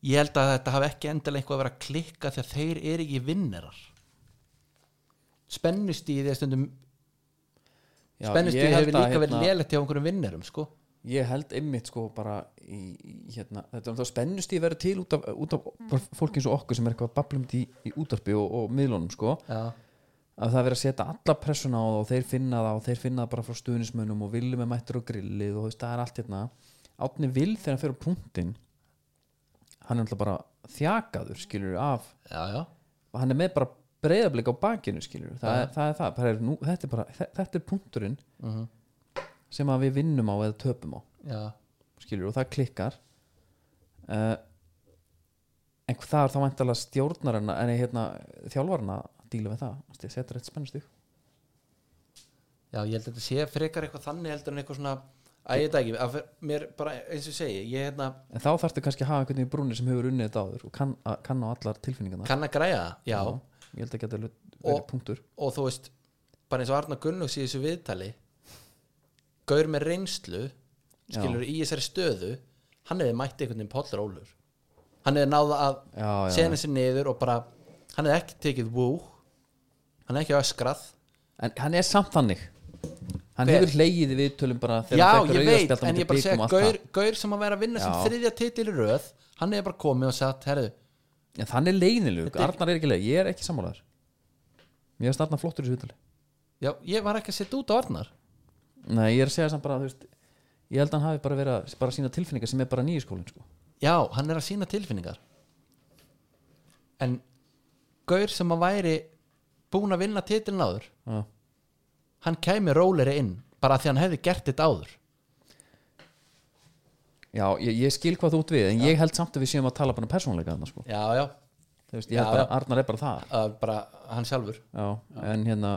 ég held að þetta hafi ekki endilega eitthvað að vera að klikka því að þeir eru ekki vinnerar. Spennustíði er stundum já ég held hefur að, líka verið hérna, lélegt hjá einhverjum vinnerum sko. Ég held einmitt sko bara í, hérna, þetta er þá spennust í verið til út af, út af bara fólk eins og okkur sem er eitthvað bablumt í, í útarpi og, og miðlunum sko. Já, að það er verið að setja alla pressuna á það og þeir finna það og þeir finna það bara frá stuðnismönnum og viljum með mættur og grillið og það er allt hérna. Átni vil þegar hann fyrir á punktinn hann er alltaf bara þjakaður skilur af, já, já, hann er með bara breyðablik á bakinu skilur það, Já. er, það er það, bara er nú, þetta er bara þe- þetta er punkturinn. Mhm. Sem að við vinnum á eða töpum á. Já. skilur og það klikkar. Uh, en það er þá væntalega stjórnarinn en hérna þjálfarinn að díla við það Þú setur eitt spennustig. Já, ég held að þetta sé frekar eitthvað þannig heldur en eitthvað svona að ég það ekki, að mér bara eins og segi, ég hérna en þá þarftu kannski að hafa einhvern veginn í brúni sem hefur unnið þetta áður og kann, að, kann á allar tilfinningarna kann að græja það, já, ég held að verið Og- punktur. og þú veist bara eins og Arna Gunnlaugs í þessu viðtali gaur með reynslu skilur í þessari stöðu hann hefði mætt einhvern veginn pollur ólur hann hefði náða að já, já, sena sér niður og bara hann hefði ekki tekið wú hann hefði ekki öskrað. En hann er samt þannig. Hann Hver? hefur hleyið við tölum bara já ég veit en ég bara segja gaur, gaur sem að vera að vinna sem Já. þriðja titil í röð hann hefði bara komið og sagt herðu. En þannig er leiðinlug, Arnar er ekki leið ég er ekki sammálaður. Mér er Arnar flottur í þessu viðtali. Já ég var ekki að setja út á Arnar nei, ég er að segja samt bara, þú veist ég held að hann hafi bara verið að bara sína tilfinningar sem er bara nýju skólinn sko. já hann er að sína tilfinningar. En gaur sem að væri búin að vinna titilin áður já, hann kæmi róleri inn bara því hann hefði gert þetta áður. Já ég, ég skil hvað þú út við en ég held samt að við séum að tala bara um persónleika þarna sko. já, já, Þú veist, ég Já, held bara, já. Arnar er bara það uh, bara hann sjálfur. Já, en hérna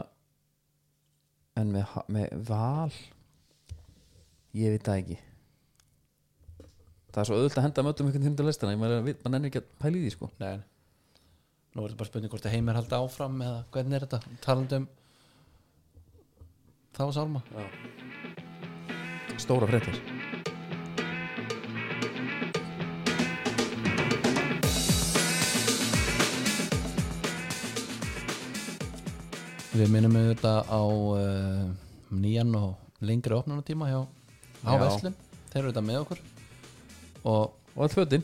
en með, með val? Ég veit það ekki. Það er svo auðvitað að henda mötum einhvern hundar listana, maður nennir ekki að pæla í því sko. Nei. nú er þetta bara spurning hvort að heimir halda áfram eða hvernig er þetta? Talandi um þá sálma stóra fréttir við minnum auðvitað á uh, nýjan og lengri opnunatíma hjá á. Veslum þeir eru þetta með okkur. Og og all fötin,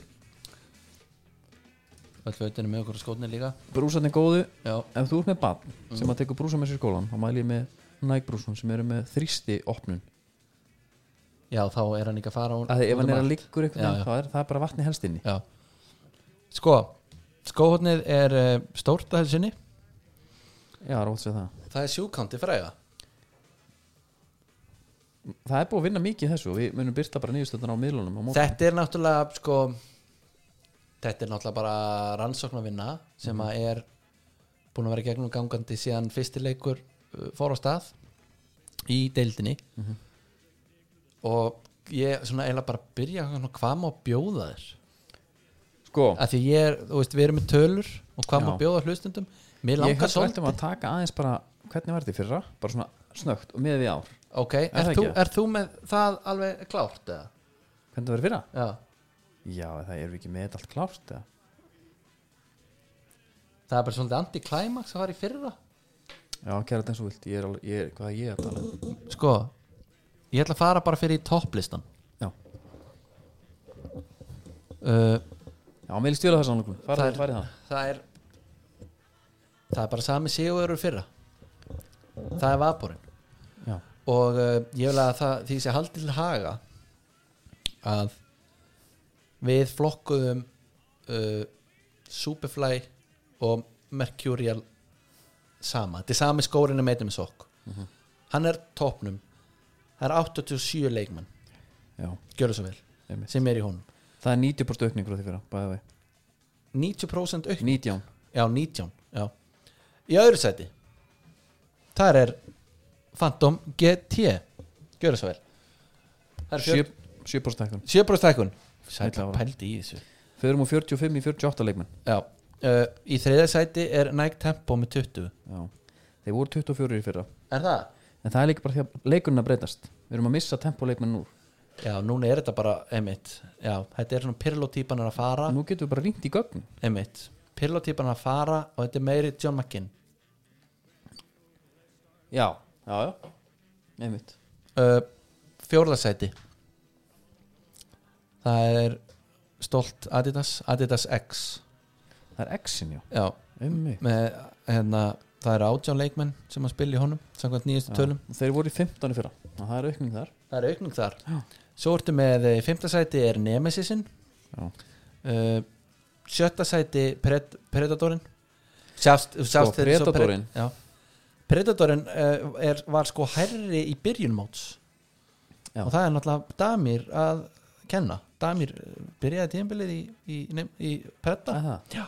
öll fötin er með okkur og skótnir líka. Brúsarnir góðu. Já, ef þú ert með barn sem að tekur brúsa með sér skólan þá mæli ég með nægbrúsum sem eru með þrýsti opnun. Já þá er hann ekki að fara að ef út hann um er að liggur eitthvað það er, það er bara vatni helst inni. Já. sko skóhotnið er uh, stórt að þessinni já, rót sér það. Það er sjúkanti fræga. Það er búið að vinna mikið þessu við munum byrta bara nýjustöndar á miðlunum á þetta er náttúrulega sko þetta er náttúrulega bara rannsóknarvinna sem að er búin að vera gegnum gangandi síðan fyrstileikur uh, fór á stað í deildinni. Og ég svona eiginlega bara byrja hvað má bjóða þér? Sko, að því ég er, þú veist, við erum með tölur og hvað má bjóða hlustundum mér langar svolítið. að taka aðeins bara hvernig var þetta í fyrra, bara svona snögt og með við ár, ok, Er er, þú, er þú með það alveg klárt eða? hvernig það verið fyrra? Já, já, það erum við ekki með þetta allt klárt eða? það er bara svolítið anti-climax að fara í fyrra. Já, kæra þetta eins og vilt, ég er, alveg, ég er hvað ég er að tala um? Sko, ég ætla að fara bara fyrir í topplistan. Já, uh, já, mér líst vel að það Það er- það það er það bara sami sigur fyrra. Það er vaporinn. Og uh, ég vil að það, því sé haldið til haga að við flokkuðum uh, Superfly og Mercurial sama, þetta er sami skórinni meitum með sokk. Hann er toppnum. Það er 87 leikmann já, gjörðu svo vel, sem er í honum. Það er 90% aukning frá því fyrra bæði vei 90% auk 19 Já, 19 já. Í öðru sæti. Þar er Phantom GT Gjöra svo vel. Það er 7 7% hækkun. 7% hækkun. Sæll Sætla ára. pældi í þessu. Förum úr 45 í 48 leikmenn. Já. Uh, Í þriða sæti er Nike Tempo með 20 Já. Þeir voru 24 í fyrra. Er það? En það er líka bara því að leikunna breytast. Við erum að missa tempoleikmenn nú Já, núna er þetta bara einmitt Já, þetta er svona Pirlo-típan að fara. Nú getum við bara ringt í gögn Einmitt. Pirlo-típan að fara og þetta er meiri John McKinn Já, já, já. Einmitt. Uh, Fjórða sæti. Það er stolt Adidas Adidas X. Það er X-in, já. Já, Einmitt. Með hérna það eru átján leikmenn sem að spila í honum samkvæmt nýjastu tölum, Já. Þeir voru í 15 í fyrra. Og það er aukning þar. Það er aukning þar. Já. svo ertu með í fymta sæti er Nemesisin Já. uh, sjötta sæti Pred Predatorin. Sjást, sjást þeir svo Predatorinn? Pred- já. Predatorin uh, er, var sko hærri í byrjun móts. Já. og það er náttúrulega Damir að kenna. Damir eh, byrjaði tímabilið í, í, í, já.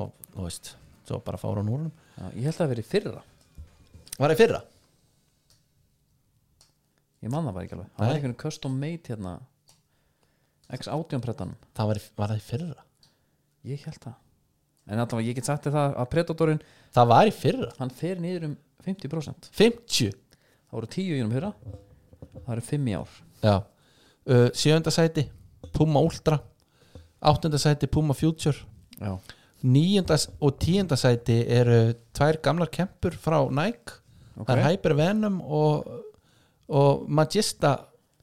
og þú veist, svo bara fára á núrunum Ég held að það verið fyrra. Var það fyrra? Ég man það bara ekki alveg. Það var einhvern custom made hérna X18 prettanum það var, var það fyrra? Ég held það. En allavega ég get sagt þér það að Predatorinn það var í fyrra. Hann fer niður um 50% 50 Það voru 10 í um fyrra. Það eru 5 í ár. Já. Uh, Sjönda sæti Puma Ultra. Áttunda sæti Puma Future. Já, Níunda s- og tíunda sæti eru tvær gamlar kempur frá Nike. Ok Það er Hyper Venom og, og Magista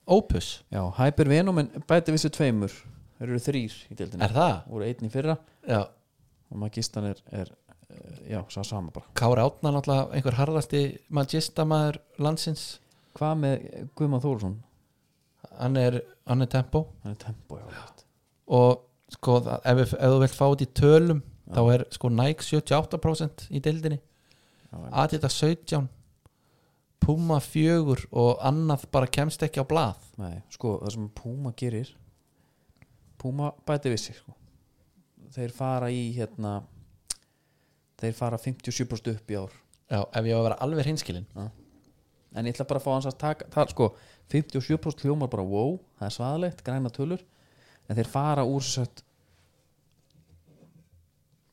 Opus. Já, Hyper Venom en bæti vissu tveimur. Þeir eru þrýr í deildinni. Er það? voru einn í fyrra. Já. Og Magistan er, er já, sá sama bara. Kári Átna náttúrulega einhver harðasti Magista maður landsins. Hvað með Guðmann Þórsson? Hann er, hann er tempo. Hann er tempo, já, já. og sko ef, ef þú vilt fá þetta í tölum þá er sko Nike 78% í deildinni. Já Adidas 17 Puma 4 og annað bara kemst ekki á blað. Nei, sko, það sem Puma gerir Puma bæti vissi sko. þeir fara í hérna þeir fara 57% upp í ár. Já, ef ég var að vera alveg hinskilin en ég ætla bara að fá hans að taka það, sko, 57% hljómar bara wow, það er svaðalegt, græna tölur. En þeir fara úr sett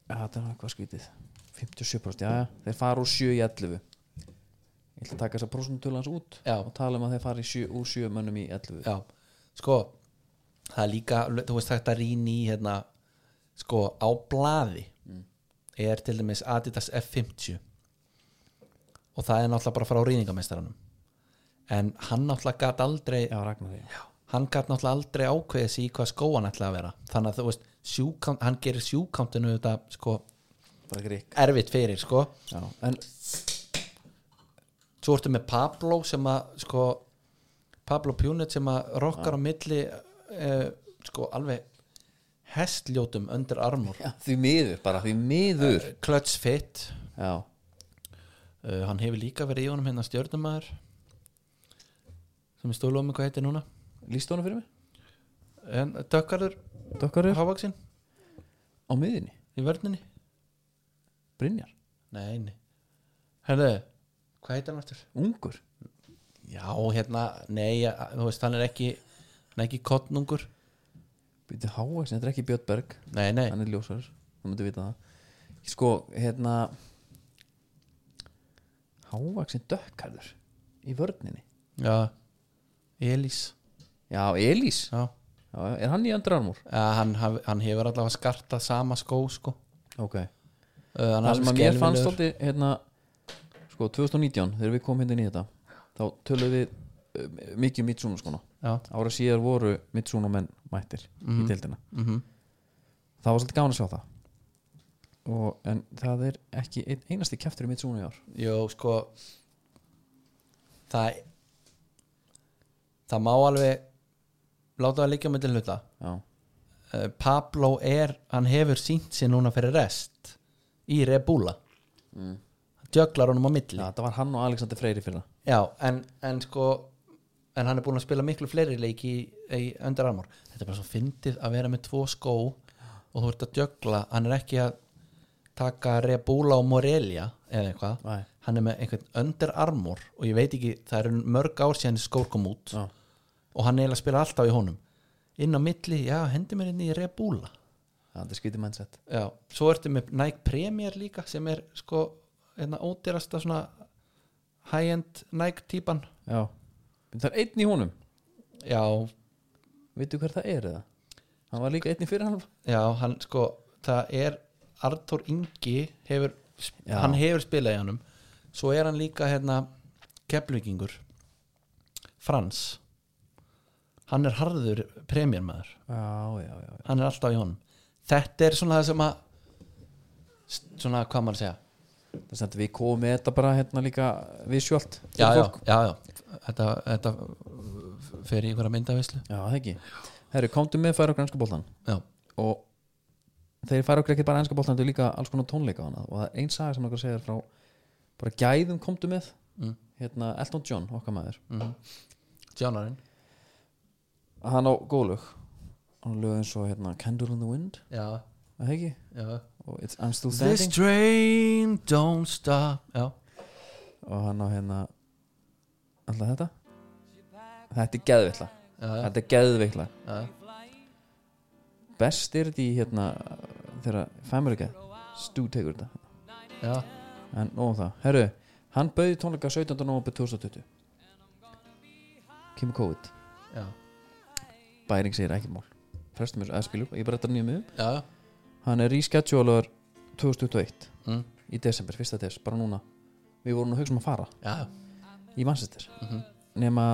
ja, þetta er eitthvað skvítið 57%, já, já, þeir fara úr 7 í 11 ég ætla að taka þessa prosentölu hans út Já. og tala um að þeir fara sjö, úr 7 mönnum í 11 Já, sko það er líka, þú veist þetta rýni í hérna, sko á blaði er til dæmis Adidas F50. Og það er náttúrulega bara frá rýningameistaranum. En hann náttúrulega gat aldrei já, já. hann gat náttúrulega aldrei ákveðið sig í hvað skóan ætla að vera. Þannig að þú veist, sjúkant, hann gerir sjúkantinu þetta sko erfitt fyrir sko. Já, en svo ertu með Pablo sem að sko Pablo Punet sem að rokkar á milli uh, sko alveg hestljótum undir armur. Já, því miður, bara því miður. Clutch Fit já, uh, hann hefur líka verið í honum hérna stjörnumæður sem er stólu um hvað heitir núna. Líst honum fyrir mig? En dökkarður. Hávaksinn á miðinni, í vörninni. Brynjar, nei, herðu, hvað heitir hann eftir? ungur? Já, hérna, nei, þú veist hann er ekki hann er ekki kottnungur Býttu hávaxin, þetta er ekki Björn Berg. Nei, nei, hann er ljósar, þú myndir vita það. Sko, hérna hávaxin dökkarður í vörninni. Já Elís. Já, Elís, já. Já, er hann í Under Armour? Ja, hann, hann hefur allavega skartað sama skó sko. ok, uh, það sem að mér fannst þótti hérna, sko, 2019 þegar við komum hérna inn í þetta þá tölum við uh, mikið um Mitsuno skona ára síðar voru Mitsuno menn mættir Mhm. í deildina. Mm það var svolítið gaman að sjá það. Og, en það er ekki ein, einasti kæftur í Mitsuno í ár. Jó, sko það það má alveg láta það líka með til hluta. Já, uh, Pablo er, hann hefur sínt sér núna fyrir rest í Rebula mm. jöglar honum á milli. Já, það var hann og Alexander Freyri fyrir Já, en, en sko en hann er búin að spila miklu fleiri leiki í, í Under Armour. Þetta er bara svo fyndið að vera með tvo skó og þú ert að djögla. Hann er ekki að taka Rebula og Morelia eða eitthvað. Hann er með einhvern Under Armour og ég veit ekki, það eru mörg ár síðan skór kom út Já. og hann eiginlega spila alltaf í honum. Inn á milli, já, hendi mér inn í Rebula. Það er skítið mindset. Já, svo ertu með Nike Premier líka sem er sko einna ódýrasta svona high-end Nike típan. Já, það er einn í honum. Já, veitu hver það er eða? Hann var líka einn í fyrir hann já, hann sko það er Artur Ingi hefur, hann hefur spilað í hannum svo er hann líka hérna keflvíkingur. Frans. Hann er harður premjörmaður. Hann er alltaf í honum. Þetta er svona það sem að svona hvað maður að segja þess að við komum með þetta bara hérna líka visuált já, já, já, já. Þetta, þetta fer í einhverja myndavislu já, það ekki. Herru, komdu með færa okkur ennska boltan já, og þeir færa okkur ekki bara ennska boltan þetta er líka alls konar tónleika á hana og það er ein saga sem okkur segir frá bara gæðum komdu með. Mm, hérna Elton John, okkar maður. Mm. Johnarinn hann á góðlög. Hann á lög eins og hérna Candle in the Wind. Já, það ekki? Já og It's, I'm Still This Standing. train don't stop. Já, og hann á hérna alltaf þetta? Þetta er já, þetta er geðveitla já. best er þetta í hérna þegar Family Guy Stu tegur þetta. Já. en nóðum það, herru, hann bauði tónleika 17. november 2020 kemur COVID já. bæring segir ekki mál. Frestum þessu aðskilu, ég bara þetta nýjum miðum já. Hann er reschedulaður 2021 Mm. í desember, fyrsta des, bara núna við vorum að hugsa um að fara já. í Manchester Mhm. nema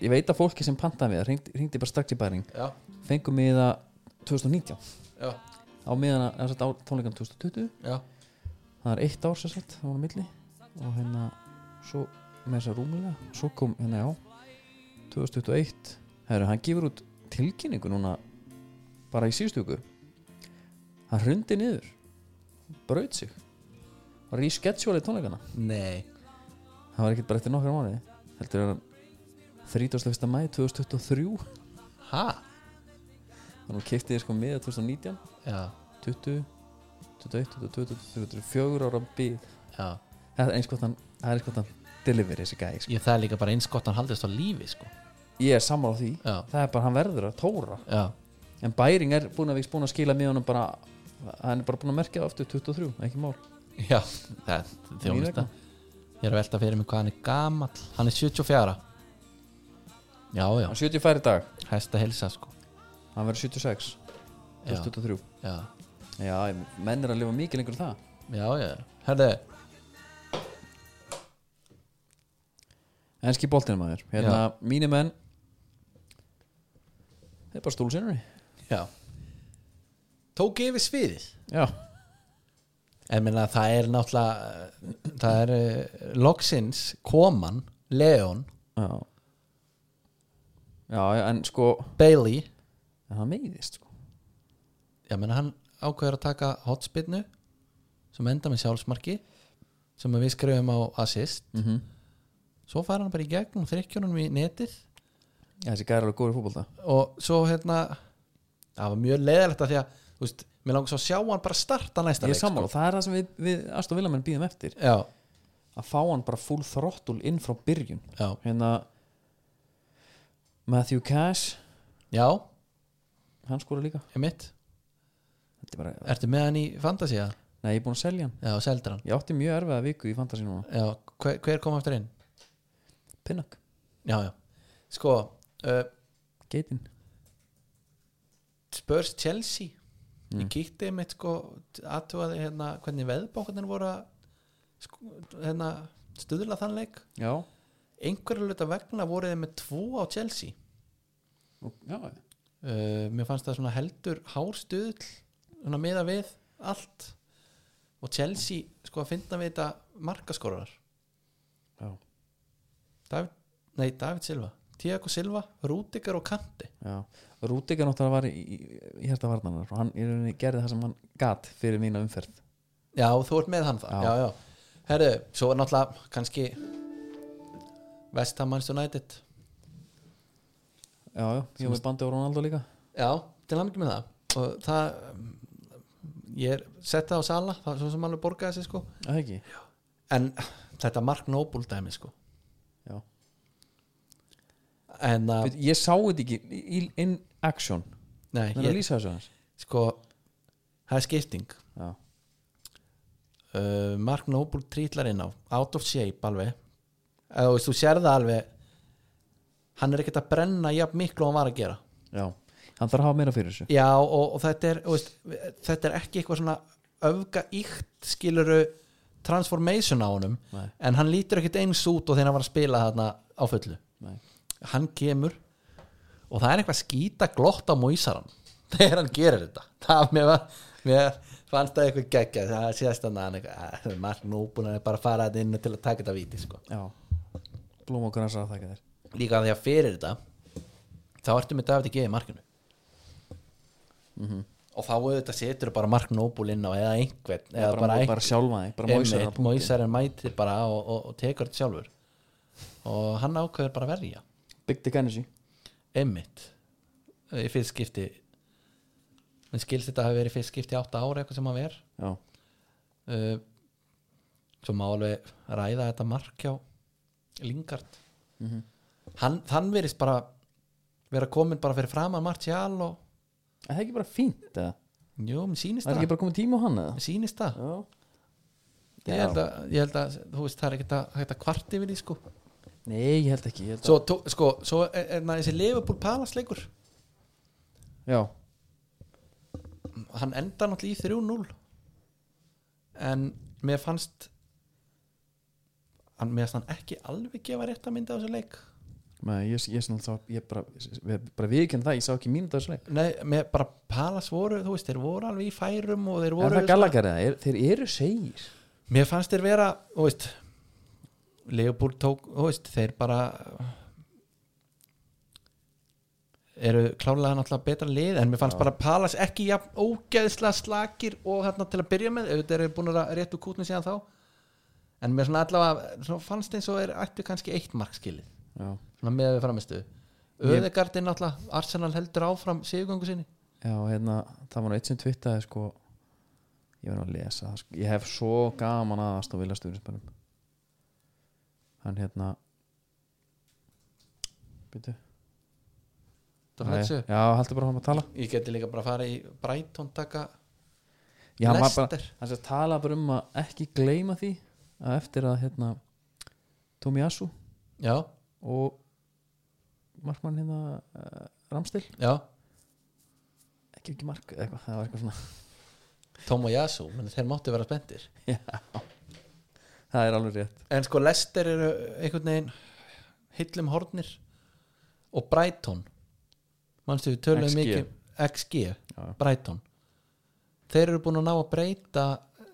ég veit að fólki sem pantaði við ringdi, ringdi bara strax í bæring já. fengum við það 2019 já. á meðan að á tónleikan 2020 já. það er eitt ár sér sett, það var milli og hérna svo með þess að rúmulega, svo kom hérna já 2021 herru, hann gefur út tilkynningu núna bara í síðustu viku. Hann hrundi niður. Braut sig. Var í sketsjóli tónleikana? Nei. Það var ekkert bara eftir nokkra mánuði. Heldur hann 31. mæ 2023 ha? þannig að kipti þér sko miða 2019 já, 20 21, 22, 23, 4 ára bíð. Já. það er eins gott hann það er eins gott hann deliver þessi gæði sko. ég það er líka bara eins gott að hann haldist á lífi sko. ég er sammála á því. Já, það er bara hann verður að tóra. Já, en Bæring er búin að, búin að skila miðunum bara hann er bara búin að merkja aftur 23 ekki mál. Já það er þjónusta. vegna. ég er að velta fyrir mig hvað hann er gamall. Hann er 74 já, já, hann er 75 í dag. Hæsta helsa sko. hann verður 76 Já. 23 já, já, menn er að lifa mikið lengur en það. Já, já. Herðu, enski boltinu maður. Hérna, mínir menn. Það er bara stúlsinnari já. Tók yfir sviðið? Já, En minna, það er náttúrulega það er uh, loksins koman, Leon. Já. Já, en sko Bailey, en hann meiðist sko. Ég menna hann ákveður að taka hotspinnu sem enda með sjálfsmarki sem við skrifum á assist. Mm -hmm. svo fær hann bara í gegnum þrykkjunum í netið. Já, þessi gæri alveg góður í fótbolta. Og svo hérna það var mjög leðilegt að því að þú veist, mér langar svo að sjá hann bara starta næsta leik sammála, það er það sem við, við Aston Villamenn býðum eftir. Sko. já, að fá hann bara full throttle inn frá byrjun. Já, hérna Matthew Cash. Já, hann skora líka. Ég mitt Þetta er bara, ertu með hann í Fantasia? nei, ég er búin að selja hann. Já, seldur hann. Ég átti mjög erfiða viku í fantasy núna. Já, hver, hver kom aftur inn? Pinnock, já, já, sko uh, geitin Spurs Chelsea. Mm. ég kíkti mitt sko aðtúaði hérna hvernig veðbókarnir voru sko, hérna stuðla þann leik. Já, einhverju luta vegna voru þið með tvo á Chelsea. Já, uh, mér fannst það svona heldur hárstuðl svona miða við allt. Og Chelsea sko að finna við þetta markaskorar já, David, nei David Silva Tiago Silva, Rúdikar og Kanti já. Rúdika náttúrulega var í, í, í hérta varnanar og hann í gerði það sem hann gat fyrir mína umferð. Já þú ert með hann það Já. já, já. herru, svo er náttúrulega kannski Vestham Manchester United. Já, já, ég var bandi á Ronaldo líka. Já, til hann ekki með það. Og það ég er sett það á sala það er svo sem alveg borgaði sig sko. En þetta Mark Noble dæmi sko. Já en að, Veit, Ég sá þetta ekki í, in action. Nei, er að ég, lýsa þessu hans sko það er skipting. Já, uh, Mark Noble trítlar inn á. Out of shape alveg. Veist, þú sér það alveg. Hann er ekkert að brenna jafn miklu og hann var að gera. Já. Hann þarf að hafa meira fyrir þessu. Já og, og þetta er þú veist, þetta er ekki eitthvað svona öfga íkt skiluru transformation á honum. Nei. en hann lítur ekkert eins út og þegar hann var að spila þarna á fullu. Nei. Hann kemur og það er eitthvað skýta glott á móísaran þegar hann gerir þetta. Það mér, var, mér fannst það eitthvað geggja það séðast að hann Mark Núbúin er bara að fara þetta inn til að taka þetta víti sko. Já, blóm og græsar að þakka þér. Líka því að fyrir þetta þá ertu með David G í markinu. Og þá auðvitað setur bara Mark Noble inn á eða einhvern eða bara, bara, bara bara Einmitt, Moisaren mætir bara og, og, og tekur þetta sjálfur. Og hann ákveður bara að verja Big Dick Energy. Emmitt í fyrst skipti. En skilst þetta hafi verið í fyrst skipti átta ára eitthvað sem að ver. Já, uh, svo má alveg ræða þetta mark hjá Lingard. Mhm. hann, hann verist bara vera komin bara fyrir framan Martial og Er það ekki bara fínt eða? jú, sýnist Það er það ekki bara komið tíma á hann sýnist það. Já. Ég held, að, ég held að, þú veist, það er ekkert að, hægt að kvart yfir því sko Nei, ég held ekki ég held svo, tó, sko, svo er, er na, þessi Liverpool Palace leikur? Já, hann enda náttúrulega í 3-0 en mér fannst hann, mér fannst hann ekki alveg gefa rétt að mynda á þessu leik. Nei, ég, ég, ég, sá, ég bara, ég, bara viðkynna það, ég sá ekki mínútu þessu leik. Nei, mér bara Palace voru, þú veist, þeir voru alveg í færum og þeir Er voru það gallagari það? Er, þeir eru segir mér fannst þeir vera, þú veist Leopold tók, þú veist, þeir bara eru klálega náttúrulega betra lið en mér fannst bara Palace ekki jafn ógeðslega slakir og hérna til að byrja með auðvitað eru búin að réttu kútni síðan þá. En mér svona allavega svona fannst eins og er ættu kannski eitt markskilið. Já, svona með við framistu Öðegardin náttúrulega, Arsenal heldur áfram sigugöngu sinni. Já hérna, það var nú eitt sem twittaði sko. Ég nú að lesa sko. Ég hef svo gaman að vilja stuðnismennum Hann hérna þessu Já, haldur bara hann að tala. Ég geti líka bara að fara í Brighton taka Já, Leicester. hann sem tala bara um að ekki gleyma því að eftir að hérna Tomiyasu Já, og markmann hérna uh, Ramstil, já, ekki ekki mark eitthvað, það var eitthvað svona. Tom og Yasu menn þeir máttu vera spendir Já, það er alveg rétt. En sko Leicester eru einhvern veginn hillum hornir. Og Brighton. Manstu við töluðum XG. mikið XG, Já. Brighton. Þeir eru búin að ná að breyta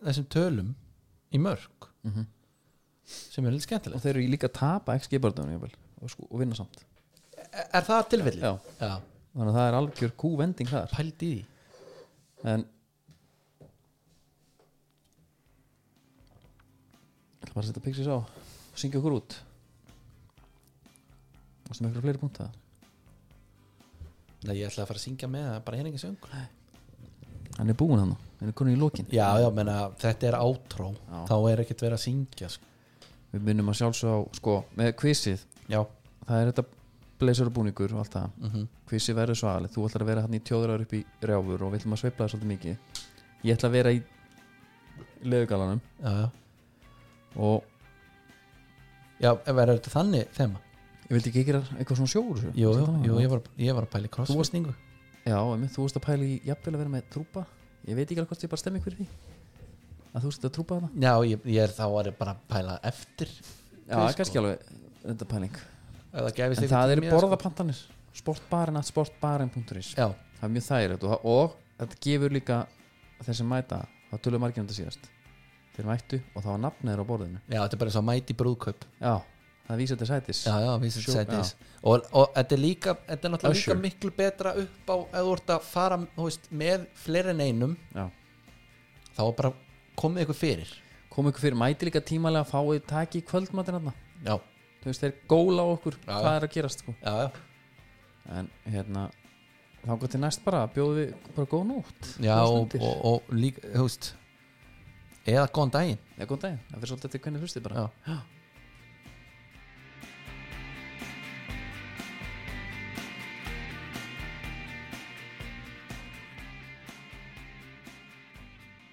þessum tölum í mörg. Mm sem er og skemmtilegt. Þeir eru líka að tapa XG börnum og, sko, og vinna samt. Er, það tilfelli? Já. Já, þannig að það er algjör kúvending þar. Pældi í því. En ætla bara að setja pixis á og syngja okkur út? Og sem ykkur fleiri punta Nei, ég ætla að fara að syngja með það, bara henni ekki söng hann er búinn hann, hann er konið í lokin. Já, já, menna, þetta er átró. Já. þá er ekkert verið að syngja sko. við minnum að sjálfsög á, sko, með quizið. Já, það er þetta blazer og búningur og allt það. Mm quizið verður svo aðalegt, þú ætlar að vera hann í tjóðrar upp í rjáfur og við ætlum að sveifla það svolítið mikið. Ég ætla að vera í leðugalanum já, já og Já, verður þetta þannig þema? ég vildi ekki gera eitthvað svona sjóur Jú, jú, jú ég, var, ég var að pæla í crossfitningu Já, einmitt, þú veist að pæla í jafnvel að vera með trúpa. Ég veit ekki alveg hvort ég bara stemmi því Að þú veist að trúpa hana Já, ég, ég er þá ég bara að pæla eftir. Já, það er kannski alveg þetta pæling. Það En það eru sko. borðapantanir. Sportbaren að sportbaren.is Já, Það er mjög þægilegt og, og þetta gefur líka þeir sem mæta þá tölum margir um síðast þeir mættu og þá var nafnæður á borðinu já, þetta er bara eins og mæti brúðkaup já, það vísir til sætis, já, já, vísir til Sjú- sætis. og, og þetta er líka þetta er náttúrulega Usher. líka miklu betra upp á eða þú ert að fara þú veist, með fleiri en einum já. þá er bara komið ykkur fyrir kom ykkur fyrir mæti líka tímalega fáið taki í kvöldmatin þarna. já, þú veist þeir góla á okkur Já, hvað já. er að gerast sko. já, já, en hérna þá gott til næst bara bjóðum við bara góð nótt já góðar og, stundir. og, og líka, þú veist eða góðan daginn. Eða góðan daginn, það fyrir svolítið til hvernig fyrstu bara. Já.